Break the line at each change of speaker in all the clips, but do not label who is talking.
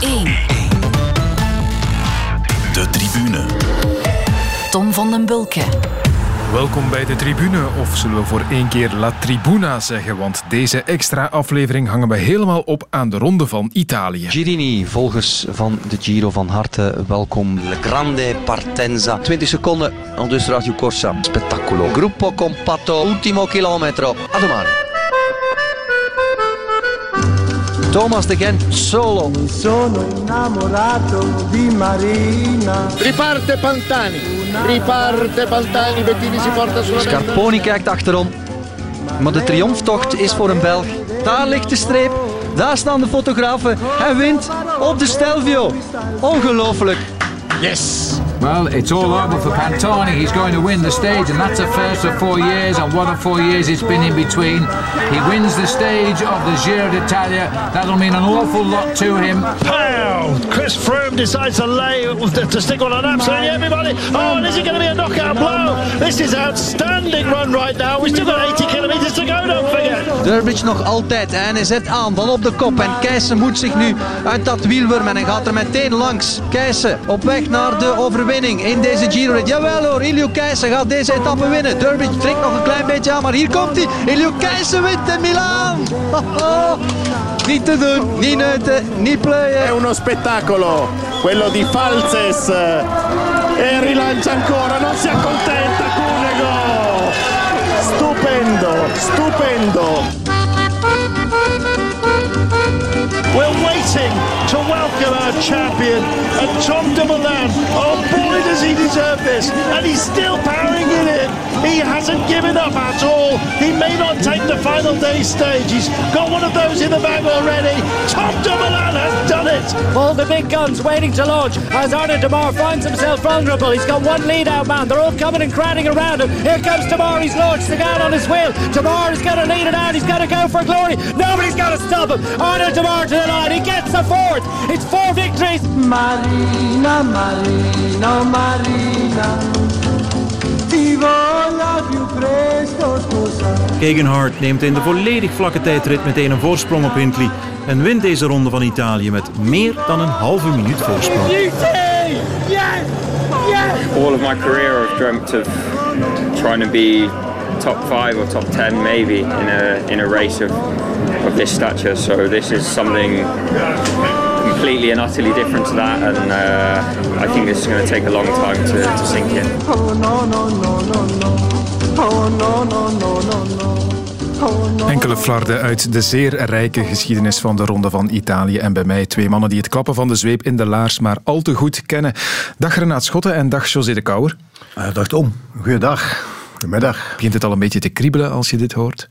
1.
De tribune.
Tom van den Bulke.
Welkom bij de tribune, of zullen we voor één keer La Tribuna zeggen, want deze extra aflevering hangen we helemaal op aan de ronde van Italië.
Girini, volgers van de Giro van harte welkom.
Le Grande Partenza. 20 seconden, al dus Radio Corsa. Spettacolo. Gruppo compatto, ultimo chilometro. A domani. Thomas de Gent, solo.
Sono innamorato di Marina.
Riparte Pantani, riparte Pantani, Bettini si porta sulla
Scarponi kijkt achterom. Maar de triomftocht is voor een Belg. Daar ligt de streep. Daar staan de fotografen. Hij wint op de Stelvio. Ongelooflijk.
Yes!
Well, it's all over for Pantani. He's going to win the stage, and that's a first for four years. And what a four years it's been in between. He wins the stage of the Giro d'Italia. That'll mean an awful lot to him.
Pow! Chris Froome decides to lay to stick on an absolutely everybody. Oh, and is it going to be a knockout blow? This is an outstanding run right now. We've still got 80 kilometers to go. Don't forget.
Durbridge nog altijd. En hij zet aan van op de kop. En Keijsen moet zich nu uit dat wiel wurmen. En gaat er meteen langs. Keijsen op weg naar de overwinning in deze Giro. Jawel hoor, Ilio Keijsen gaat deze etappe winnen. Durbridge trekt nog een klein beetje aan, maar hier komt hij. Ilio Keijsen wint in Milaan. Niet te doen, niet neuten, niet pleuien.
È uno spettacolo, quello di Falses. E rilancia ancora, non si accontenta Cunego. Stupendo, stupendo.
We're waiting to welcome our champion, and Tom Dumoulin. Oh boy, does he deserve this! And he's still powering in it. He hasn't given up at all. He may not take the final day stage. He's got one of those in the bag already. Tom de Dumoulin has done it.
All the big guns waiting to launch as Arnaud Demar finds himself vulnerable. He's got one lead out man. They're all coming and crowding around him. Here comes Demar. He's launched the gun on his wheel. Demar is going to lead it out. He's going to go for glory. Nobody's going to stop him. Arnaud Demar the line. He gets the fourth. It's four victories.
Marina, Marina, Marina. Ti voglio più presto sposare.
Gegenhard neemt in de volledig vlakke tijdrit meteen een voorsprong op Hindley en wint deze ronde van Italië met meer dan een halve minuut voorsprong.
Yes! Yes!
all of my career I've dreamt of trying to be top five or top ten maybe in a in a race of of this stature. So this is something completely and utterly different to that, and uh, I think this is going to take a long time to, to sink in.
Oh no, no, no, no, no. Oh no, no, no, no, no. Oh no.
Enkele flarden uit de zeer rijke geschiedenis van de Ronde van Italië. En bij mij twee mannen die het klappen van de zweep in de laars maar al te goed kennen. Dag Renaat Schotten en dag José de Kouwer.
Uh, dag Tom. Goeiedag. Goedemiddag.
Begint het al een beetje te kriebelen als je dit hoort?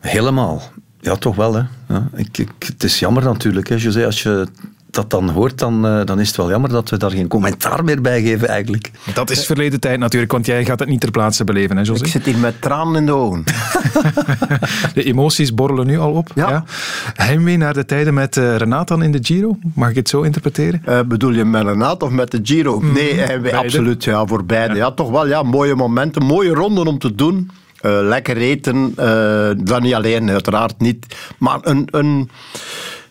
Helemaal. Ja, toch wel. Hè. Ja, ik, ik, het is jammer natuurlijk. Hè, José, als je dat dan hoort, dan, uh, dan is het wel jammer dat we daar geen commentaar meer bij geven eigenlijk.
Dat is verleden tijd natuurlijk, want jij gaat het niet ter plaatse beleven, hè José?
Ik zit hier met tranen in de ogen.
de emoties borrelen nu al op.
Ja.
ja. Heimwee naar de tijden met uh, in de Giro? Mag ik het zo interpreteren?
Uh, bedoel je met Renaat of met de Giro? Mm, nee, heimwee, absoluut. Ja, voor beide. Ja. ja. toch wel. Ja, mooie momenten, mooie ronden om te doen. Uh, lekker eten, uh, dan niet alleen, uiteraard niet. Maar een, een,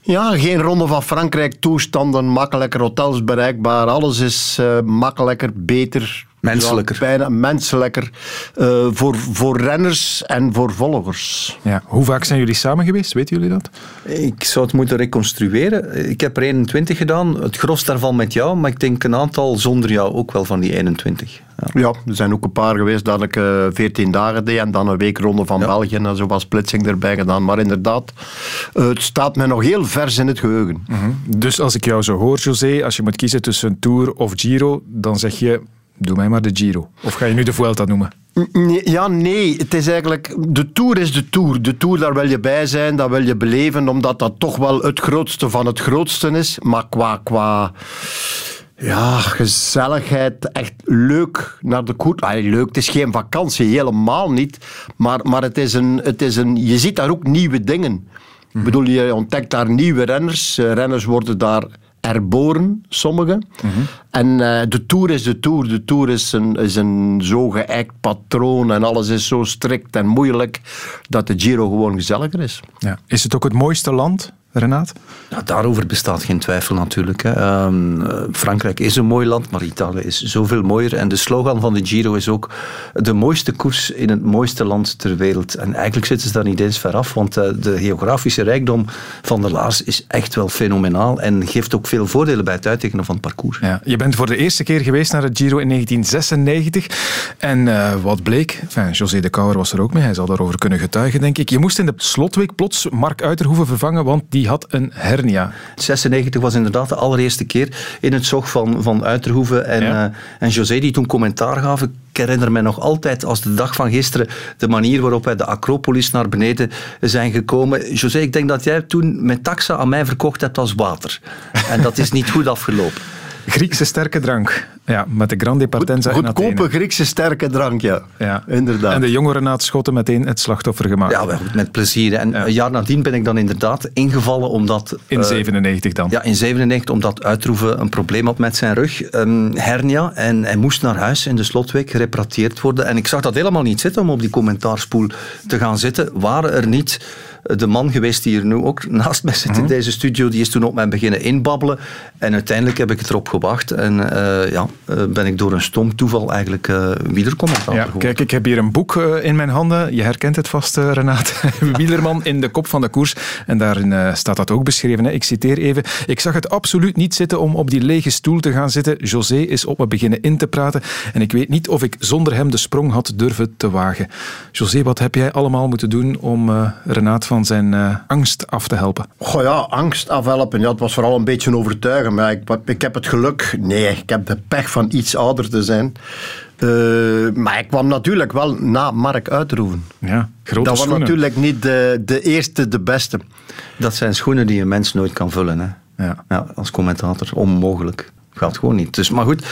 ja, geen ronde van Frankrijk toestanden, makkelijker hotels bereikbaar. Alles is uh, makkelijker, beter.
Menselijker.
Ja, bijna menselijker. Uh, voor, voor renners en voor volgers.
Ja. Hoe vaak zijn jullie samen geweest? Weten jullie dat?
Ik zou het moeten reconstrueren. Ik heb er 21 gedaan. Het gros daarvan met jou. Maar ik denk een aantal zonder jou ook wel van die 21.
Ja, ja er zijn ook een paar geweest dat ik uh, 14 dagen deed. En dan een week ronde van ja. België. En zo was splitsing erbij gedaan. Maar inderdaad, uh, het staat mij nog heel vers in het geheugen.
Mm -hmm. Dus als ik jou zo hoor, José. Als je moet kiezen tussen een Tour of Giro. Dan zeg je doe mij maar de Giro. Of ga je nu de Vuelta noemen?
Nee, ja, nee. Het is eigenlijk... De Tour is de Tour. De Tour, daar wil je bij zijn, dat wil je beleven, omdat dat toch wel het grootste van het grootste is. Maar qua... qua ja, gezelligheid, echt leuk naar de koers. Ah, leuk, het is geen vakantie, helemaal niet. Maar, maar het is een, het is een, je ziet daar ook nieuwe dingen. Ik bedoel, je ontdekt daar nieuwe renners. Uh, renners worden daar herboren, sommigen. Mm-hmm. En uh, de Tour is de Tour. De Tour is een, is een zo geëikt patroon en alles is zo strikt en moeilijk dat de Giro gewoon gezelliger is.
Ja. Is het ook het mooiste land Renaat?
Ja, daarover bestaat geen twijfel natuurlijk. Hè. Ehm, eh, Frankrijk is een mooi land, maar Italië is zoveel mooier. En de slogan van de Giro is ook de mooiste koers in het mooiste land ter wereld. En eigenlijk zitten ze daar niet eens ver af, want eh, de geografische rijkdom van de Laars is echt wel fenomenaal en geeft ook veel voordelen bij het uittekenen van het parcours.
Ja, je bent voor de eerste keer geweest naar het Giro in 1996. En eh, wat bleek? Enfin, José de Kouwer was er ook mee, hij zal daarover kunnen getuigen, denk ik. Je moest in de slotweek plots Mark Uiterhoeven vervangen, want die had een hernia.
96 was inderdaad de allereerste keer in het zog van, van Uiterhoeven en,
Ja.
eh, en José die toen commentaar gaven. Ik herinner me nog altijd als de dag van gisteren de manier waarop wij de Acropolis naar beneden zijn gekomen. José, ik denk dat jij toen met taxa aan mij verkocht hebt als water. En dat is niet goed afgelopen.
Griekse sterke drank. Ja, met de Grande Partenza in
Goedkope. Griekse sterke drank, ja.
Ja.
Inderdaad.
En de jonge Renaat Schotten meteen het slachtoffer gemaakt.
Ja, wel goed, met plezier. En een jaar nadien ben ik dan inderdaad ingevallen omdat...
In
eh,
97 dan.
Ja, in 97, omdat Uitroeven een probleem had met zijn rug. Een hernia. En hij moest naar huis in de slotweek gerepareerd worden. En ik zag dat helemaal niet zitten om op die commentaarspoel te gaan zitten. Waren er niet de man geweest die hier nu ook naast mij zit in deze studio, die is toen op mij beginnen inbabbelen. En uiteindelijk heb ik het erop gewacht. En eh, ja, eh, ben ik door een stom toeval eigenlijk uh, wielercommentator
Ja,
geworden.
kijk, ik heb hier een boek in mijn handen. Je herkent het vast, Renaat. Wielerman in de kop van de koers. En daarin staat dat ook beschreven. Hè. Ik citeer even. Ik zag het absoluut niet zitten om op die lege stoel te gaan zitten. José is op me beginnen in te praten. En ik weet niet of ik zonder hem de sprong had durven te wagen. José, wat heb jij allemaal moeten doen om Renaat van zijn eh, angst af te helpen?
Goh ja, angst afhelpen. Ja, het was vooral een beetje overtuigen. Maar ik, ik heb het geluk... Nee, ik heb de pech van iets ouder te zijn. Uh, maar ik kwam natuurlijk wel na Mark Uitroeven.
Ja, grote
Dat was
schoenen.
natuurlijk niet de, de eerste, de beste.
Dat zijn schoenen die een mens nooit kan vullen. Hè?
Ja.
Ja, als commentator. Onmogelijk. Gaat gewoon niet. Dus, maar goed,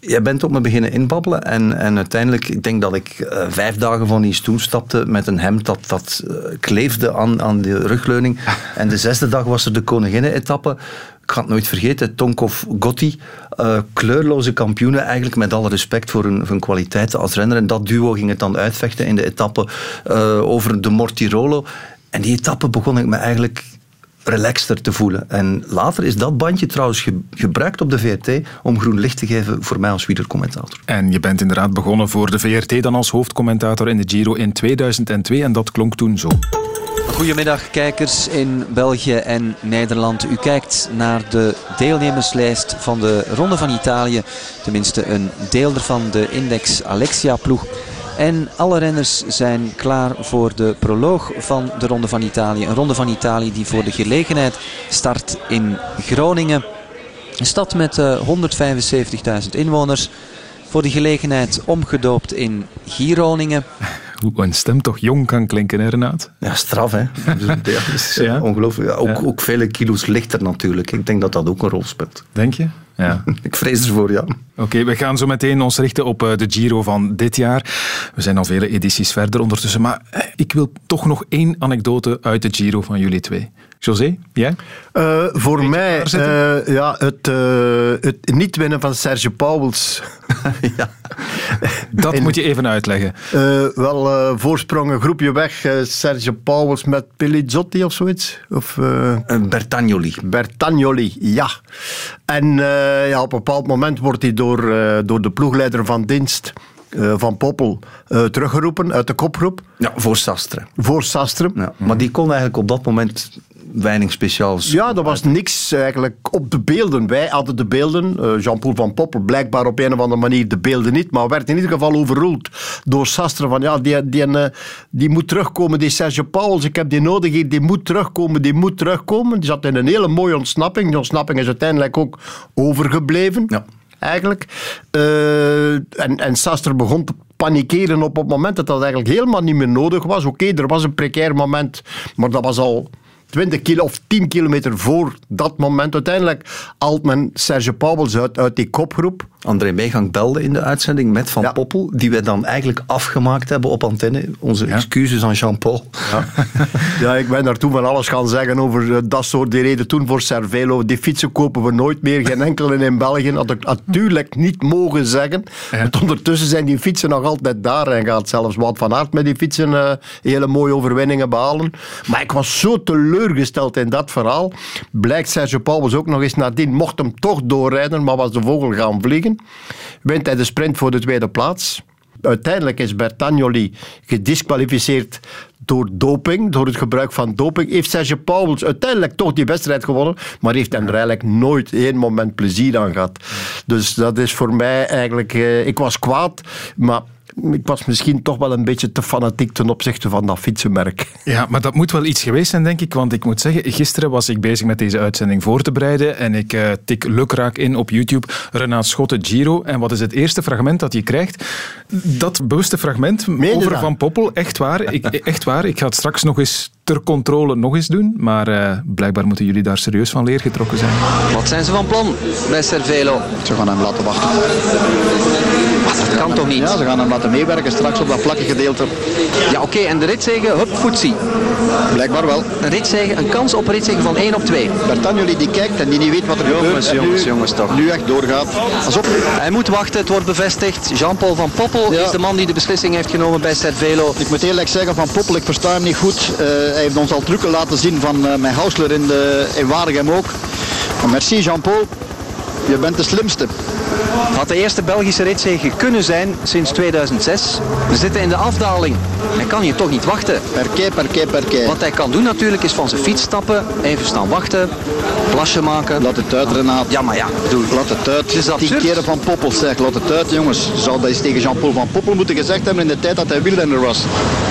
jij bent op me beginnen inbabbelen. En, en uiteindelijk, ik denk dat ik uh, vijf dagen van die stoel stapte met een hemd dat, dat uh, kleefde aan, aan de rugleuning. En de zesde dag was er de koninginnen-etappe. Ik ga het nooit vergeten, Tonkov Gotti, uh, kleurloze kampioenen eigenlijk, met alle respect voor hun, voor hun kwaliteit als renner. En dat duo ging het dan uitvechten in de etappe over de Mortirolo. En die etappe begon ik me eigenlijk relaxter te voelen. En later is dat bandje trouwens ge gebruikt op de VRT om groen licht te geven voor mij als wielercommentator.
En je bent inderdaad begonnen voor de VRT dan als hoofdcommentator in de Giro in 2002 en dat klonk toen zo.
Goedemiddag kijkers in België en Nederland. U kijkt naar de deelnemerslijst van de Ronde van Italië. Tenminste een deel ervan, de Index Alexia ploeg. En alle renners zijn klaar voor de proloog van de Ronde van Italië. Een Ronde van Italië die voor de gelegenheid start in Groningen. Een stad met uh, 175.000 inwoners. Voor de gelegenheid omgedoopt in Gironingen.
Hoe een stem toch jong kan klinken, hè Renaat?
Ja, straf hè. ja, ongelooflijk. Ja, ook, ja. ook vele kilo's lichter natuurlijk. Ik denk dat dat ook een rol speelt.
Denk je? Ja.
ik vrees ervoor, ja.
Oké, okay, we gaan zo meteen ons richten op de Giro van dit jaar. We zijn al vele edities verder ondertussen, maar ik wil toch nog één anekdote uit de Giro van jullie twee. José, jij?
Uh, voor mij, uh, ja, het, uh, het niet winnen van Serge Pauwels.
ja. Dat en, moet je even uitleggen.
wel, voorsprong een groepje weg. Serge Pauwels met Pelizzotti of zoiets. Of,
Bertagnoli.
Bertagnoli, ja. En ja, op een bepaald moment wordt hij door, door de ploegleider van dienst... Uh, van Poppel uh, teruggeroepen uit de kopgroep.
Ja, voor Sastre.
Voor Sastre.
Ja, maar die kon eigenlijk op dat moment weinig speciaals.
Ja, er was niks eigenlijk op de beelden. Wij hadden de beelden. Uh, Jean-Paul van Poppel blijkbaar op een of andere manier de beelden niet, maar werd in ieder geval overroeld door Sastre van ja, die, die, die moet terugkomen, die Serge Pauwels, ik heb die nodig hier, die moet terugkomen, die moet terugkomen. Die zat in een hele mooie ontsnapping. Die ontsnapping is uiteindelijk ook overgebleven.
Ja
eigenlijk. Uh, en, en Saster begon te panikeren op het moment dat dat eigenlijk helemaal niet meer nodig was. Oké, okay, er was een precair moment, maar dat was al 20 kilo of 10 kilometer voor dat moment. Uiteindelijk haalt men Serge Pauwels uit, uit die kopgroep.
André Meegang belde in de uitzending met Van Poppel, die wij dan eigenlijk afgemaakt hebben op antenne. Onze excuses aan Jean-Paul.
Ja. ja, ik ben daar toen van alles gaan zeggen over eh, dat soort die reden toen voor Cervelo. Die fietsen kopen we nooit meer, geen enkele in België. Had ik natuurlijk niet mogen zeggen. Want ondertussen zijn die fietsen nog altijd daar en gaat zelfs Wout van Aert met die fietsen eh, hele mooie overwinningen behalen. Maar ik was zo teleurgesteld in dat verhaal. Blijkt Sergio Paulus ook nog eens nadien, mocht hem toch doorrijden, maar was de vogel gaan vliegen. Wint hij de sprint voor de tweede plaats. Uiteindelijk is Bertagnoli gedisqualificeerd door doping, door het gebruik van doping. Heeft Sergio Pauwels uiteindelijk toch die wedstrijd gewonnen, maar heeft hem er eigenlijk nooit één moment plezier aan gehad. Dus dat is voor mij eigenlijk... Eh, ik was kwaad, maar ik was misschien toch wel een beetje te fanatiek ten opzichte van dat fietsenmerk.
Ja, maar dat moet wel iets geweest zijn, denk ik. Want ik moet zeggen, gisteren was ik bezig met deze uitzending voor te bereiden. En ik uh, tik lukraak in op YouTube Renaat Schotten Giro. En wat is het eerste fragment dat je krijgt? Dat bewuste fragment over Van Poppel. Echt waar. Ik, echt waar. Ik ga het straks nog eens ter controle nog eens doen. Maar uh, blijkbaar moeten jullie daar serieus van leer getrokken zijn.
Wat zijn ze van plan bij Cervelo?
Ze gaan hem laten wachten.
dat kan toch niet?
Ja, ze gaan hem laten meewerken straks op dat vlakke gedeelte.
Ja, oké. En de ritzegen, hup, voetsie.
Blijkbaar wel.
Een ritzegen, een kans op een ritzegen van 1 op 2.
Bertagnoli die kijkt en die niet weet wat er gebeurt.
Jongens, jongens, jongens toch.
Nu echt doorgaat. Pas op.
Hij moet wachten, het wordt bevestigd. Jean-Paul van Poppel is de man die de beslissing heeft genomen bij Cervelo.
Ik moet eerlijk zeggen, van Poppel, ik versta hem niet goed. Uh, hij heeft ons al trucken laten zien van uh, mijn Hausler in, de, in Waregem ook. Maar merci Jean-Paul, je bent de slimste.
Had de eerste Belgische ritzege kunnen zijn sinds 2006. We zitten in de afdaling. Hij kan hier toch niet wachten.
Perke, perke, perke.
Wat hij kan doen natuurlijk is van zijn fiets stappen, even staan wachten, plasje maken.
Laat het uit Renaat.
Ja, maar ja, bedoel,
laat het uit.
Het is
Tien keren van Poppel zeg, laat het uit jongens. Zou dat eens tegen Jean-Paul van Poppel moeten gezegd hebben in de tijd dat hij wielrenner was.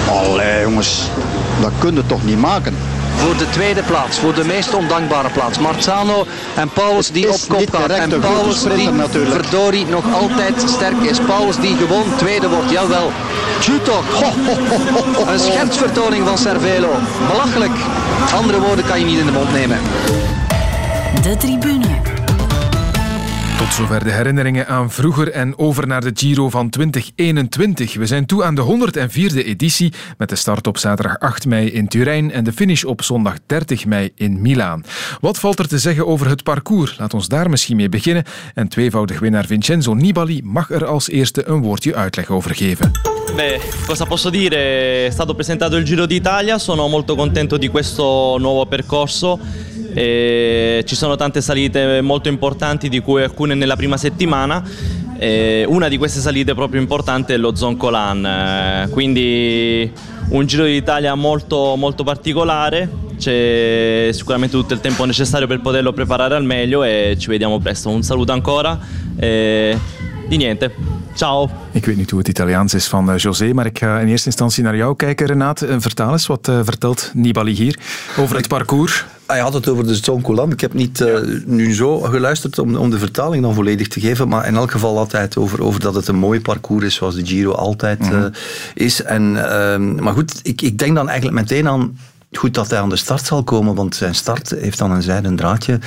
Allee jongens, dat kun je toch niet maken
voor de tweede plaats, voor de meest ondankbare plaats. Marzano en Paulus die op kop gaat. En Paulus die natuurlijk. verdorie nog altijd sterk is. Paulus die gewoon tweede wordt, jawel. Chutok, een schertsvertoning van Cervelo. Belachelijk. Andere woorden kan je niet in de mond nemen.
De tribune.
Tot zover de herinneringen aan vroeger en over naar de Giro van 2021. We zijn toe aan de 104e editie met de start op zaterdag 8 mei in Turijn en de finish op zondag 30 mei in Milaan. Wat valt er te zeggen over het parcours? Laat ons daar misschien mee beginnen. En tweevoudig winnaar Vincenzo Nibali mag er als eerste een woordje uitleg over geven.
Beh, cosa posso dire? È stato presentato il Giro d'Italia, sono molto contento di questo nuovo percorso. E ci sono tante salite molto importanti di cui alcune nella prima settimana e una di queste salite proprio importante è lo Zoncolan quindi un Giro d'Italia molto, molto particolare c'è sicuramente tutto il tempo necessario per poterlo preparare al meglio e ci vediamo presto un saluto ancora e di niente Ciao.
Ik weet niet hoe het Italiaans is van José, maar ik ga in eerste instantie naar jou kijken, Renaat. Vertaal eens, wat vertelt Nibali hier over het parcours?
Hij had het over de Zoncolan. Ik heb niet uh, nu zo geluisterd om, om de vertaling dan volledig te geven, maar in elk geval had hij het over, over dat het een mooi parcours is, zoals de Giro altijd uh, is. En, maar goed, ik, ik denk dan eigenlijk meteen aan goed dat hij aan de start zal komen, want zijn start heeft dan een zijden draadje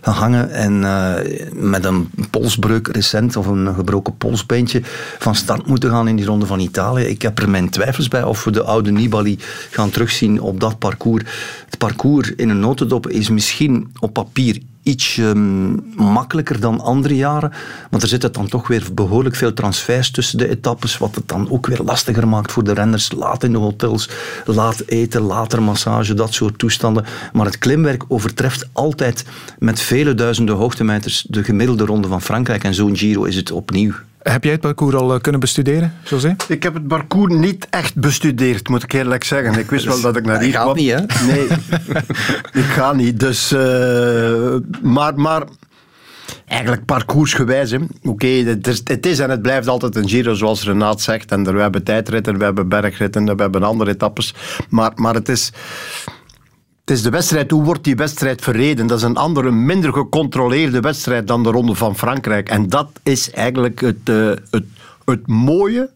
gehangen en uh, met een polsbreuk recent of een gebroken polsbeentje van start moeten gaan in die ronde van Italië. Ik heb er mijn twijfels bij of we de oude Nibali gaan terugzien op dat parcours. Het parcours in een notendop is misschien op papier iets um, makkelijker dan andere jaren. Want er zitten dan toch weer behoorlijk veel transfers tussen de etappes, wat het dan ook weer lastiger maakt voor de renners. Laat in de hotels, laat eten, later massage, dat soort toestanden. Maar het klimwerk overtreft altijd met vele duizenden hoogtemeters de gemiddelde ronde van Frankrijk. En zo'n Giro is het opnieuw.
Heb jij het parcours al uh, kunnen bestuderen, José?
Ik heb het parcours niet echt bestudeerd, moet ik eerlijk zeggen. Ik wist wel dat ik naar hier
kwam.
Ik
ga niet, hè?
Nee, ik ga niet. Dus, uh, maar, maar eigenlijk parcoursgewijs. Oké, okay, het, is, het is en het blijft altijd een Giro, zoals Renaat zegt. En er, we hebben tijdritten, we hebben bergritten, we hebben andere etappes. Maar, maar het is... Het is de wedstrijd, hoe wordt die wedstrijd verreden? Dat is een andere, minder gecontroleerde wedstrijd dan de Ronde van Frankrijk. En dat is eigenlijk het, uh, het, het mooie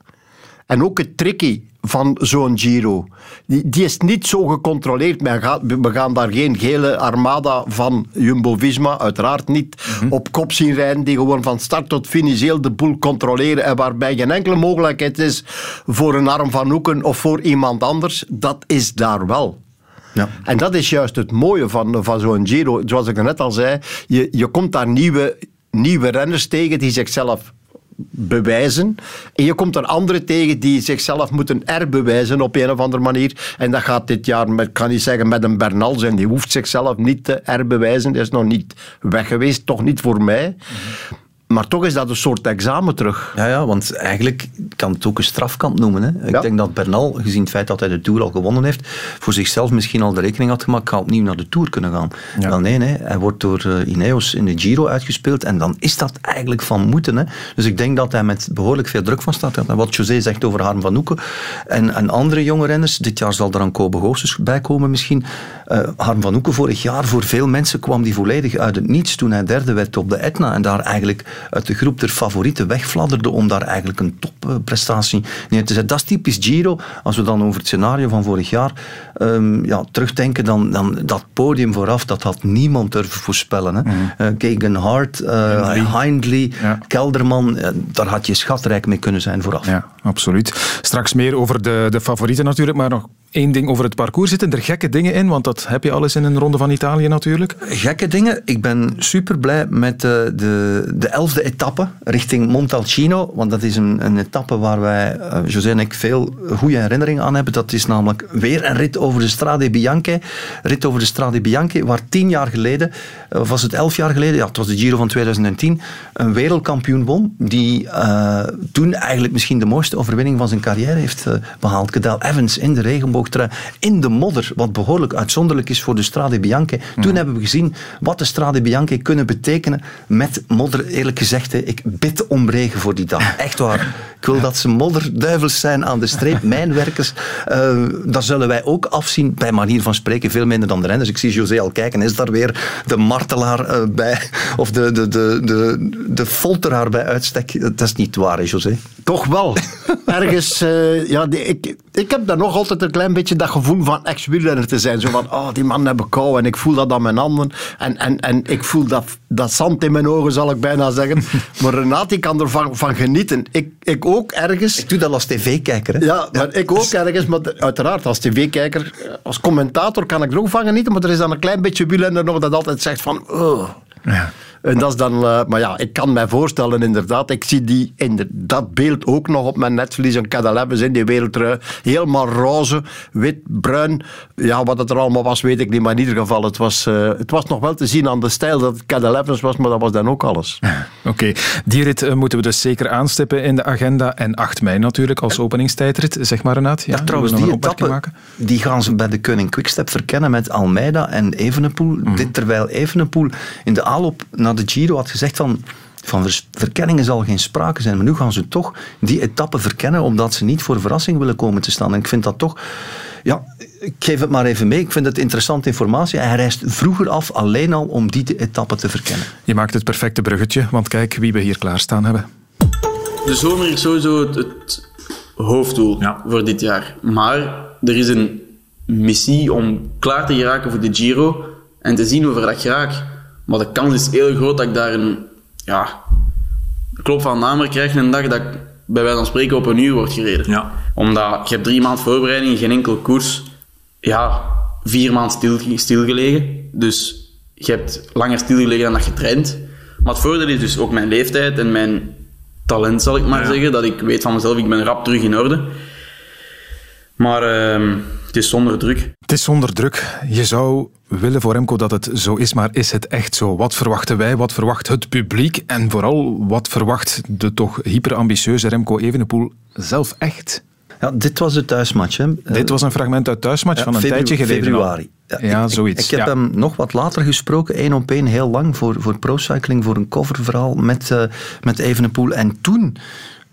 en ook het tricky van zo'n Giro. Die, die is niet zo gecontroleerd. Men gaat, we gaan daar geen gele armada van Jumbo-Visma, uiteraard niet, op kop zien rijden, die gewoon van start tot finish heel de boel controleren en waarbij geen enkele mogelijkheid is voor een arm van Hoeken of voor iemand anders. Dat is daar wel.
Ja.
En dat is juist het mooie van, van zo'n Giro. Zoals ik net al zei, je, je komt daar nieuwe, nieuwe renners tegen die zichzelf bewijzen. En je komt er anderen tegen die zichzelf moeten herbewijzen op een of andere manier. En dat gaat dit jaar, met, ik kan niet zeggen met een Bernal zijn, die hoeft zichzelf niet te herbewijzen. Die is nog niet weg geweest, toch niet voor mij. Maar toch is dat een soort examen terug.
Ja, ja, want eigenlijk kan het ook een strafkant noemen. Hè. Ik denk dat Bernal, gezien het feit dat hij de Tour al gewonnen heeft, voor zichzelf misschien al de rekening had gemaakt, ga opnieuw naar de Tour kunnen gaan. Wel nee, nee, hij wordt door uh, Ineos in de Giro uitgespeeld en dan is dat eigenlijk van moeten. Hè. Dus ik denk dat hij met behoorlijk veel druk van staat. En wat José zegt over Harm van Hoeken en, en andere jonge renners, dit jaar zal er aan Kobe Goossens bij komen misschien. Uh, Harm van Hoeken vorig jaar, voor veel mensen kwam die volledig uit het niets toen hij derde werd op de Etna en daar eigenlijk uit de groep der favorieten wegfladderde om daar eigenlijk een topprestatie neer te zetten. Dat is typisch Giro. Als we dan over het scenario van vorig jaar um, ja, terugdenken, dan, dan dat podium vooraf, dat had niemand durven voorspellen. Hè. Mm. Uh, Hart, uh, Hindley, ja. Kelderman, daar had je schatrijk mee kunnen zijn vooraf.
Ja, absoluut. Straks meer over de, de favorieten natuurlijk, maar nog één ding over het parcours. Zitten er gekke dingen in? Want dat heb je alles in een ronde van Italië natuurlijk.
Gekke dingen? Ik ben super blij met de, de, de elfde etappe richting Montalcino. Want dat is een, een etappe waar wij, uh, José en ik, veel goede herinneringen aan hebben. Dat is namelijk weer een rit over de Strade Bianche. Rit over de Strade Bianche, waar tien jaar geleden, of was het elf jaar geleden, ja, het was de Giro van 2010, een wereldkampioen won. Die toen eigenlijk misschien de mooiste overwinning van zijn carrière heeft behaald. Cadel Evans in de regenboog in de modder, wat behoorlijk uitzonderlijk is voor de Strade Bianche. Toen mm. hebben we gezien wat de Strade Bianche kunnen betekenen met modder. Eerlijk gezegd, ik bid om regen voor die dag. Echt waar. Ik wil dat ze modderduivels zijn aan de streep, mijnwerkers. Uh, dat zullen wij ook afzien, bij manier van spreken, veel minder dan de renners. Ik zie José al kijken, is daar weer de martelaar uh, bij, of de, de, de, de, de folteraar bij uitstek? Dat is niet waar, hè, José?
Toch wel. Ergens, uh, ja, die, ik, ik heb daar nog altijd een klein beetje dat gevoel van ex-wielrenner te zijn. Zo van, oh, die man hebben kou en ik voel dat aan mijn handen. En, en, en ik voel dat, dat zand in mijn ogen, zal ik bijna zeggen. Maar Renati kan ervan van genieten. Ik, ik ook ergens.
Ik doe dat als tv-kijker.
Ja, maar ik ook ergens. Maar uiteraard, als tv-kijker, als commentator kan ik er ook van genieten. Maar er is dan een klein beetje wielrenner nog dat altijd zegt van... Oh. Ja. En dat is dan, uh, maar ja, ik kan mij voorstellen inderdaad, ik zie die in dat beeld ook nog op mijn netvlies, een Cadel in die wereldtrui, helemaal roze, wit, bruin. Ja, wat het er allemaal was, weet ik niet, maar in ieder geval, het was, uh, het was nog wel te zien aan de stijl dat het Cadel Evans was, maar dat was dan ook alles.
Oké, okay. die rit uh, moeten we dus zeker aanstippen in de agenda en 8 mei natuurlijk als openingstijdrit, zeg maar Renat.
Ja, ja trouwens, die etappe, maken? die gaan ze bij de Koning Quickstep verkennen met Almeida en Evenepoel. Mm. Dit terwijl Evenepoel in de aanloop naar de Giro had gezegd van van verkenningen zal geen sprake zijn. Maar nu gaan ze toch die etappe verkennen, omdat ze niet voor verrassing willen komen te staan. En ik vind dat toch... Ja, ik geef het maar even mee. Ik vind het interessante informatie. Hij reist vroeger af alleen al om die etappe te verkennen.
Je maakt het perfecte bruggetje, want kijk wie we hier klaarstaan hebben.
De zomer is sowieso het, het hoofddoel ja. voor dit jaar. Maar er is een missie om klaar te geraken voor de Giro en te zien of er dat geraakt. Maar de kans is heel groot dat ik daar een ja, klop van namer krijg een dag dat ik bij wijze van spreken op een uur word gereden. Ja. Omdat je hebt drie maanden voorbereiding, geen enkel koers. Ja, vier maanden stil, stilgelegen. Dus je hebt langer stilgelegen dan dat je traint. Maar het voordeel is dus ook mijn leeftijd en mijn talent, zal ik maar ja. zeggen. Dat ik weet van mezelf, ik ben rap terug in orde. Maar uh, het is zonder druk.
Het is zonder druk. Je zou willen voor Remco dat het zo is, maar is het echt zo? Wat verwachten wij? Wat verwacht het publiek? En vooral, wat verwacht de toch hyperambitieuze Remco Evenepoel zelf echt?
Ja, dit was de thuismatch. Hè.
Dit was een fragment uit thuismatch ja, van een tijdje geleden.
Februari.
Ja, ja
ik,
zoiets.
Ik, heb hem nog wat later gesproken, één op één, heel lang, voor, voor ProCycling, voor een coververhaal met, uh, met Evenepoel. En toen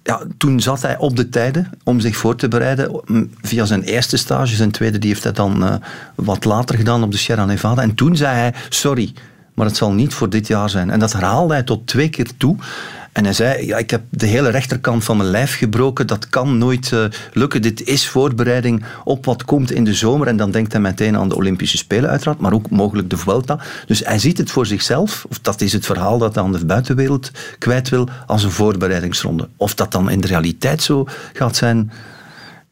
ja, toen zat hij op de tijden om zich voor te bereiden via zijn eerste stage. Zijn tweede die heeft hij dan uh, wat later gedaan op de Sierra Nevada. En toen zei hij, sorry, maar het zal niet voor dit jaar zijn. En dat herhaalde hij tot twee keer toe. En hij zei, ja, ik heb de hele rechterkant van mijn lijf gebroken, dat kan nooit uh, lukken. Dit is voorbereiding op wat komt in de zomer. En dan denkt hij meteen aan de Olympische Spelen uiteraard, maar ook mogelijk de Vuelta. Dus hij ziet het voor zichzelf, of dat is het verhaal dat hij aan de buitenwereld kwijt wil, als een voorbereidingsronde. Of dat dan in de realiteit zo gaat zijn...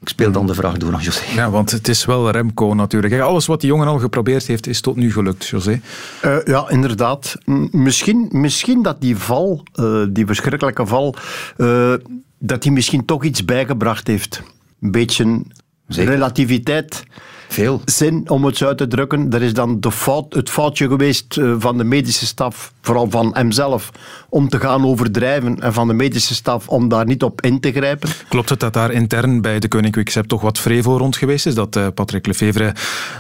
Ik speel dan de vraag door aan José.
Ja, want het is wel Remco natuurlijk. Alles wat die jongen al geprobeerd heeft, is tot nu gelukt, José.
Uh, ja, inderdaad. Misschien, misschien dat die val, uh, die verschrikkelijke val, uh, dat die misschien toch iets bijgebracht heeft. Een beetje Zeker. relativiteit.
Veel.
Zin om het zo uit te drukken. Er is dan de fout, het foutje geweest van de medische staf, vooral van hemzelf, om te gaan overdrijven en van de medische staf om daar niet op in te grijpen.
Klopt het dat daar intern bij de Koning Quickstep toch wat vrevel rond geweest is? Dat uh, Patrick Lefevre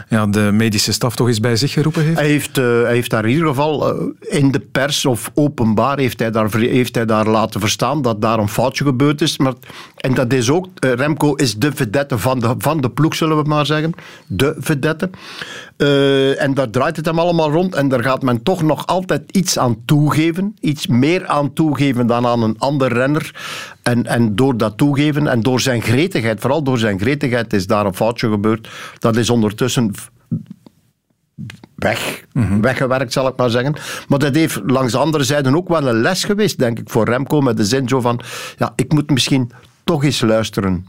ja, de medische staf toch eens bij zich geroepen heeft?
Hij heeft, uh, hij heeft daar in ieder geval uh, in de pers of openbaar heeft hij, daar, heeft hij daar laten verstaan dat daar een foutje gebeurd is. Maar, en dat is ook, Remco is de vedette van de, van de ploeg, zullen we maar zeggen. De vedette. en daar draait het hem allemaal rond en daar gaat men toch nog altijd iets aan toegeven. Iets meer aan toegeven dan aan een ander renner. En, en door dat toegeven en door zijn gretigheid, vooral door zijn gretigheid, is daar een foutje gebeurd. Dat is ondertussen weg, mm-hmm. weggewerkt, zal ik maar zeggen. Maar dat heeft langs de andere zijde ook wel een les geweest, denk ik, voor Remco, met de zin zo van, ja, ik moet misschien toch eens luisteren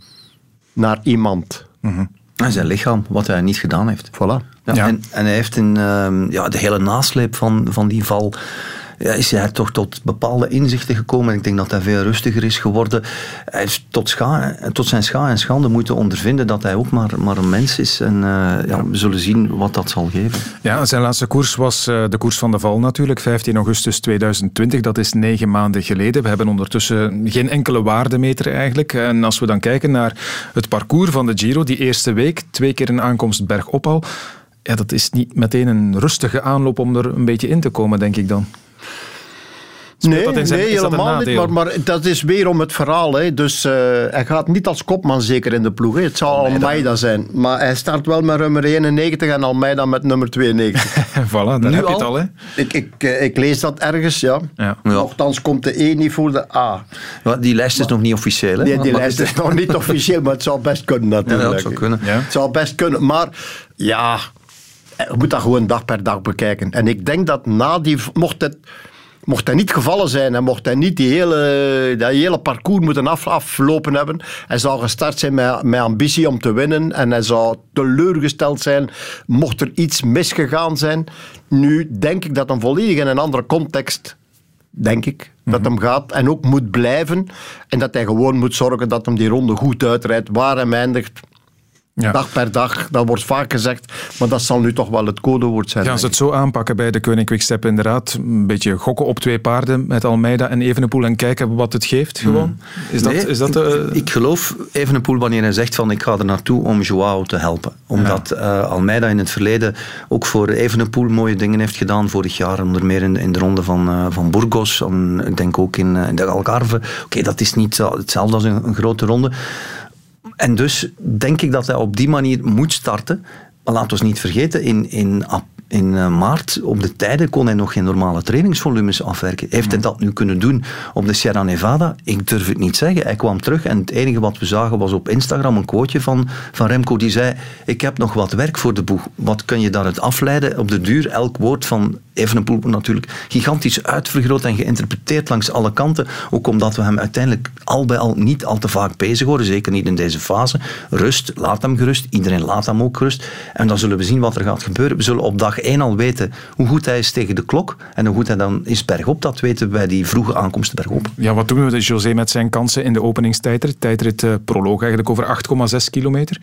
naar iemand.
Mm-hmm. En zijn lichaam, wat hij niet gedaan heeft.
Voilà.
Ja, ja. En, en, hij heeft in uh, ja, de hele nasleep van, van die val is hij toch tot bepaalde inzichten gekomen. Ik denk dat hij veel rustiger is geworden. Hij heeft tot, scha tot zijn scha en schande moeten ondervinden dat hij ook maar, maar een mens is. En uh, ja, we zullen zien wat dat zal geven.
Ja, zijn laatste koers was uh, de koers van de val natuurlijk. 15 augustus 2020, dat is negen maanden geleden. We hebben ondertussen geen enkele waardemeter eigenlijk. En als we dan kijken naar het parcours van de Giro, die eerste week, twee keer een aankomst bergop al. Ja, dat is niet meteen een rustige aanloop om er een beetje in te komen, denk ik dan.
Nee, dat zijn, nee helemaal niet. Maar, maar, dat is weer om het verhaal. Hè. Dus uh, hij gaat niet als kopman zeker in de ploeg. Hè. Het zal Almeida zijn. Maar hij start wel met nummer 91 en Almeida met nummer 92.
voilà, daar nu heb je het al. Hè.
Ik, ik, eh, ik lees dat ergens, ja. ja. Nochtans komt de E niet voor de A.
Maar die lijst is nog niet officieel. Hè?
Nee, die lijst is nog niet officieel, maar het zou best kunnen natuurlijk.
Ja, dat zou kunnen. Ja.
Het zou best kunnen. Maar ja, je moet dat gewoon dag per dag bekijken. En ik denk dat na die... Mocht het mocht hij niet gevallen zijn en mocht hij niet die hele, dat hele parcours moeten af, aflopen hebben, hij zou gestart zijn met, met ambitie om te winnen en hij zou teleurgesteld zijn mocht er iets misgegaan zijn. Nu denk ik dat hem volledig in een andere context denk ik, dat hem gaat en ook moet blijven. En dat hij gewoon moet zorgen dat hem die ronde goed uitrijdt. Waar hem eindigt, ja. Dag per dag, dat wordt vaak gezegd, maar dat zal nu toch wel het codewoord zijn.
Gaan ze het zo aanpakken bij de Koning Quickstep inderdaad? Een beetje gokken op twee paarden met Almeida en Evenepoel en kijken wat het geeft gewoon?
Hmm. Is dat, is dat, uh... Ik geloof Evenepoel wanneer hij zegt van ik ga er naartoe om Joao te helpen. Omdat uh, Almeida in het verleden ook voor Evenepoel mooie dingen heeft gedaan. Vorig jaar onder meer in, in de ronde van, uh, van Burgos. En ik denk ook in, in de Algarve. Oké, dat is niet hetzelfde als een, een grote ronde. En dus denk ik dat hij op die manier moet starten. Maar laten we niet vergeten, in, in, in eh, maart op de tijden kon hij nog geen normale trainingsvolumes afwerken. Heeft hij dat nu kunnen doen op de Sierra Nevada? Ik durf het niet zeggen. Hij kwam terug en het enige wat we zagen was op Instagram een quoteje van, van Remco die zei ik heb nog wat werk voor de boeg. Wat kun je daaruit afleiden? Op de duur, elk woord van Evenepoel natuurlijk gigantisch uitvergroot en geïnterpreteerd langs alle kanten. Ook omdat we hem uiteindelijk al bij al niet al te vaak bezig horen. Zeker niet in deze fase. Rust, laat hem gerust. Iedereen laat hem ook gerust. En dan zullen we zien wat er gaat gebeuren. We zullen op dag één al weten hoe goed hij is tegen de klok. En hoe goed hij dan is bergop. Dat weten we bij die vroege aankomsten bergop.
Ja, wat doen we met José met zijn kansen in de openingstijdrit? Tijdrit uh, proloog eigenlijk over 8,6 kilometer.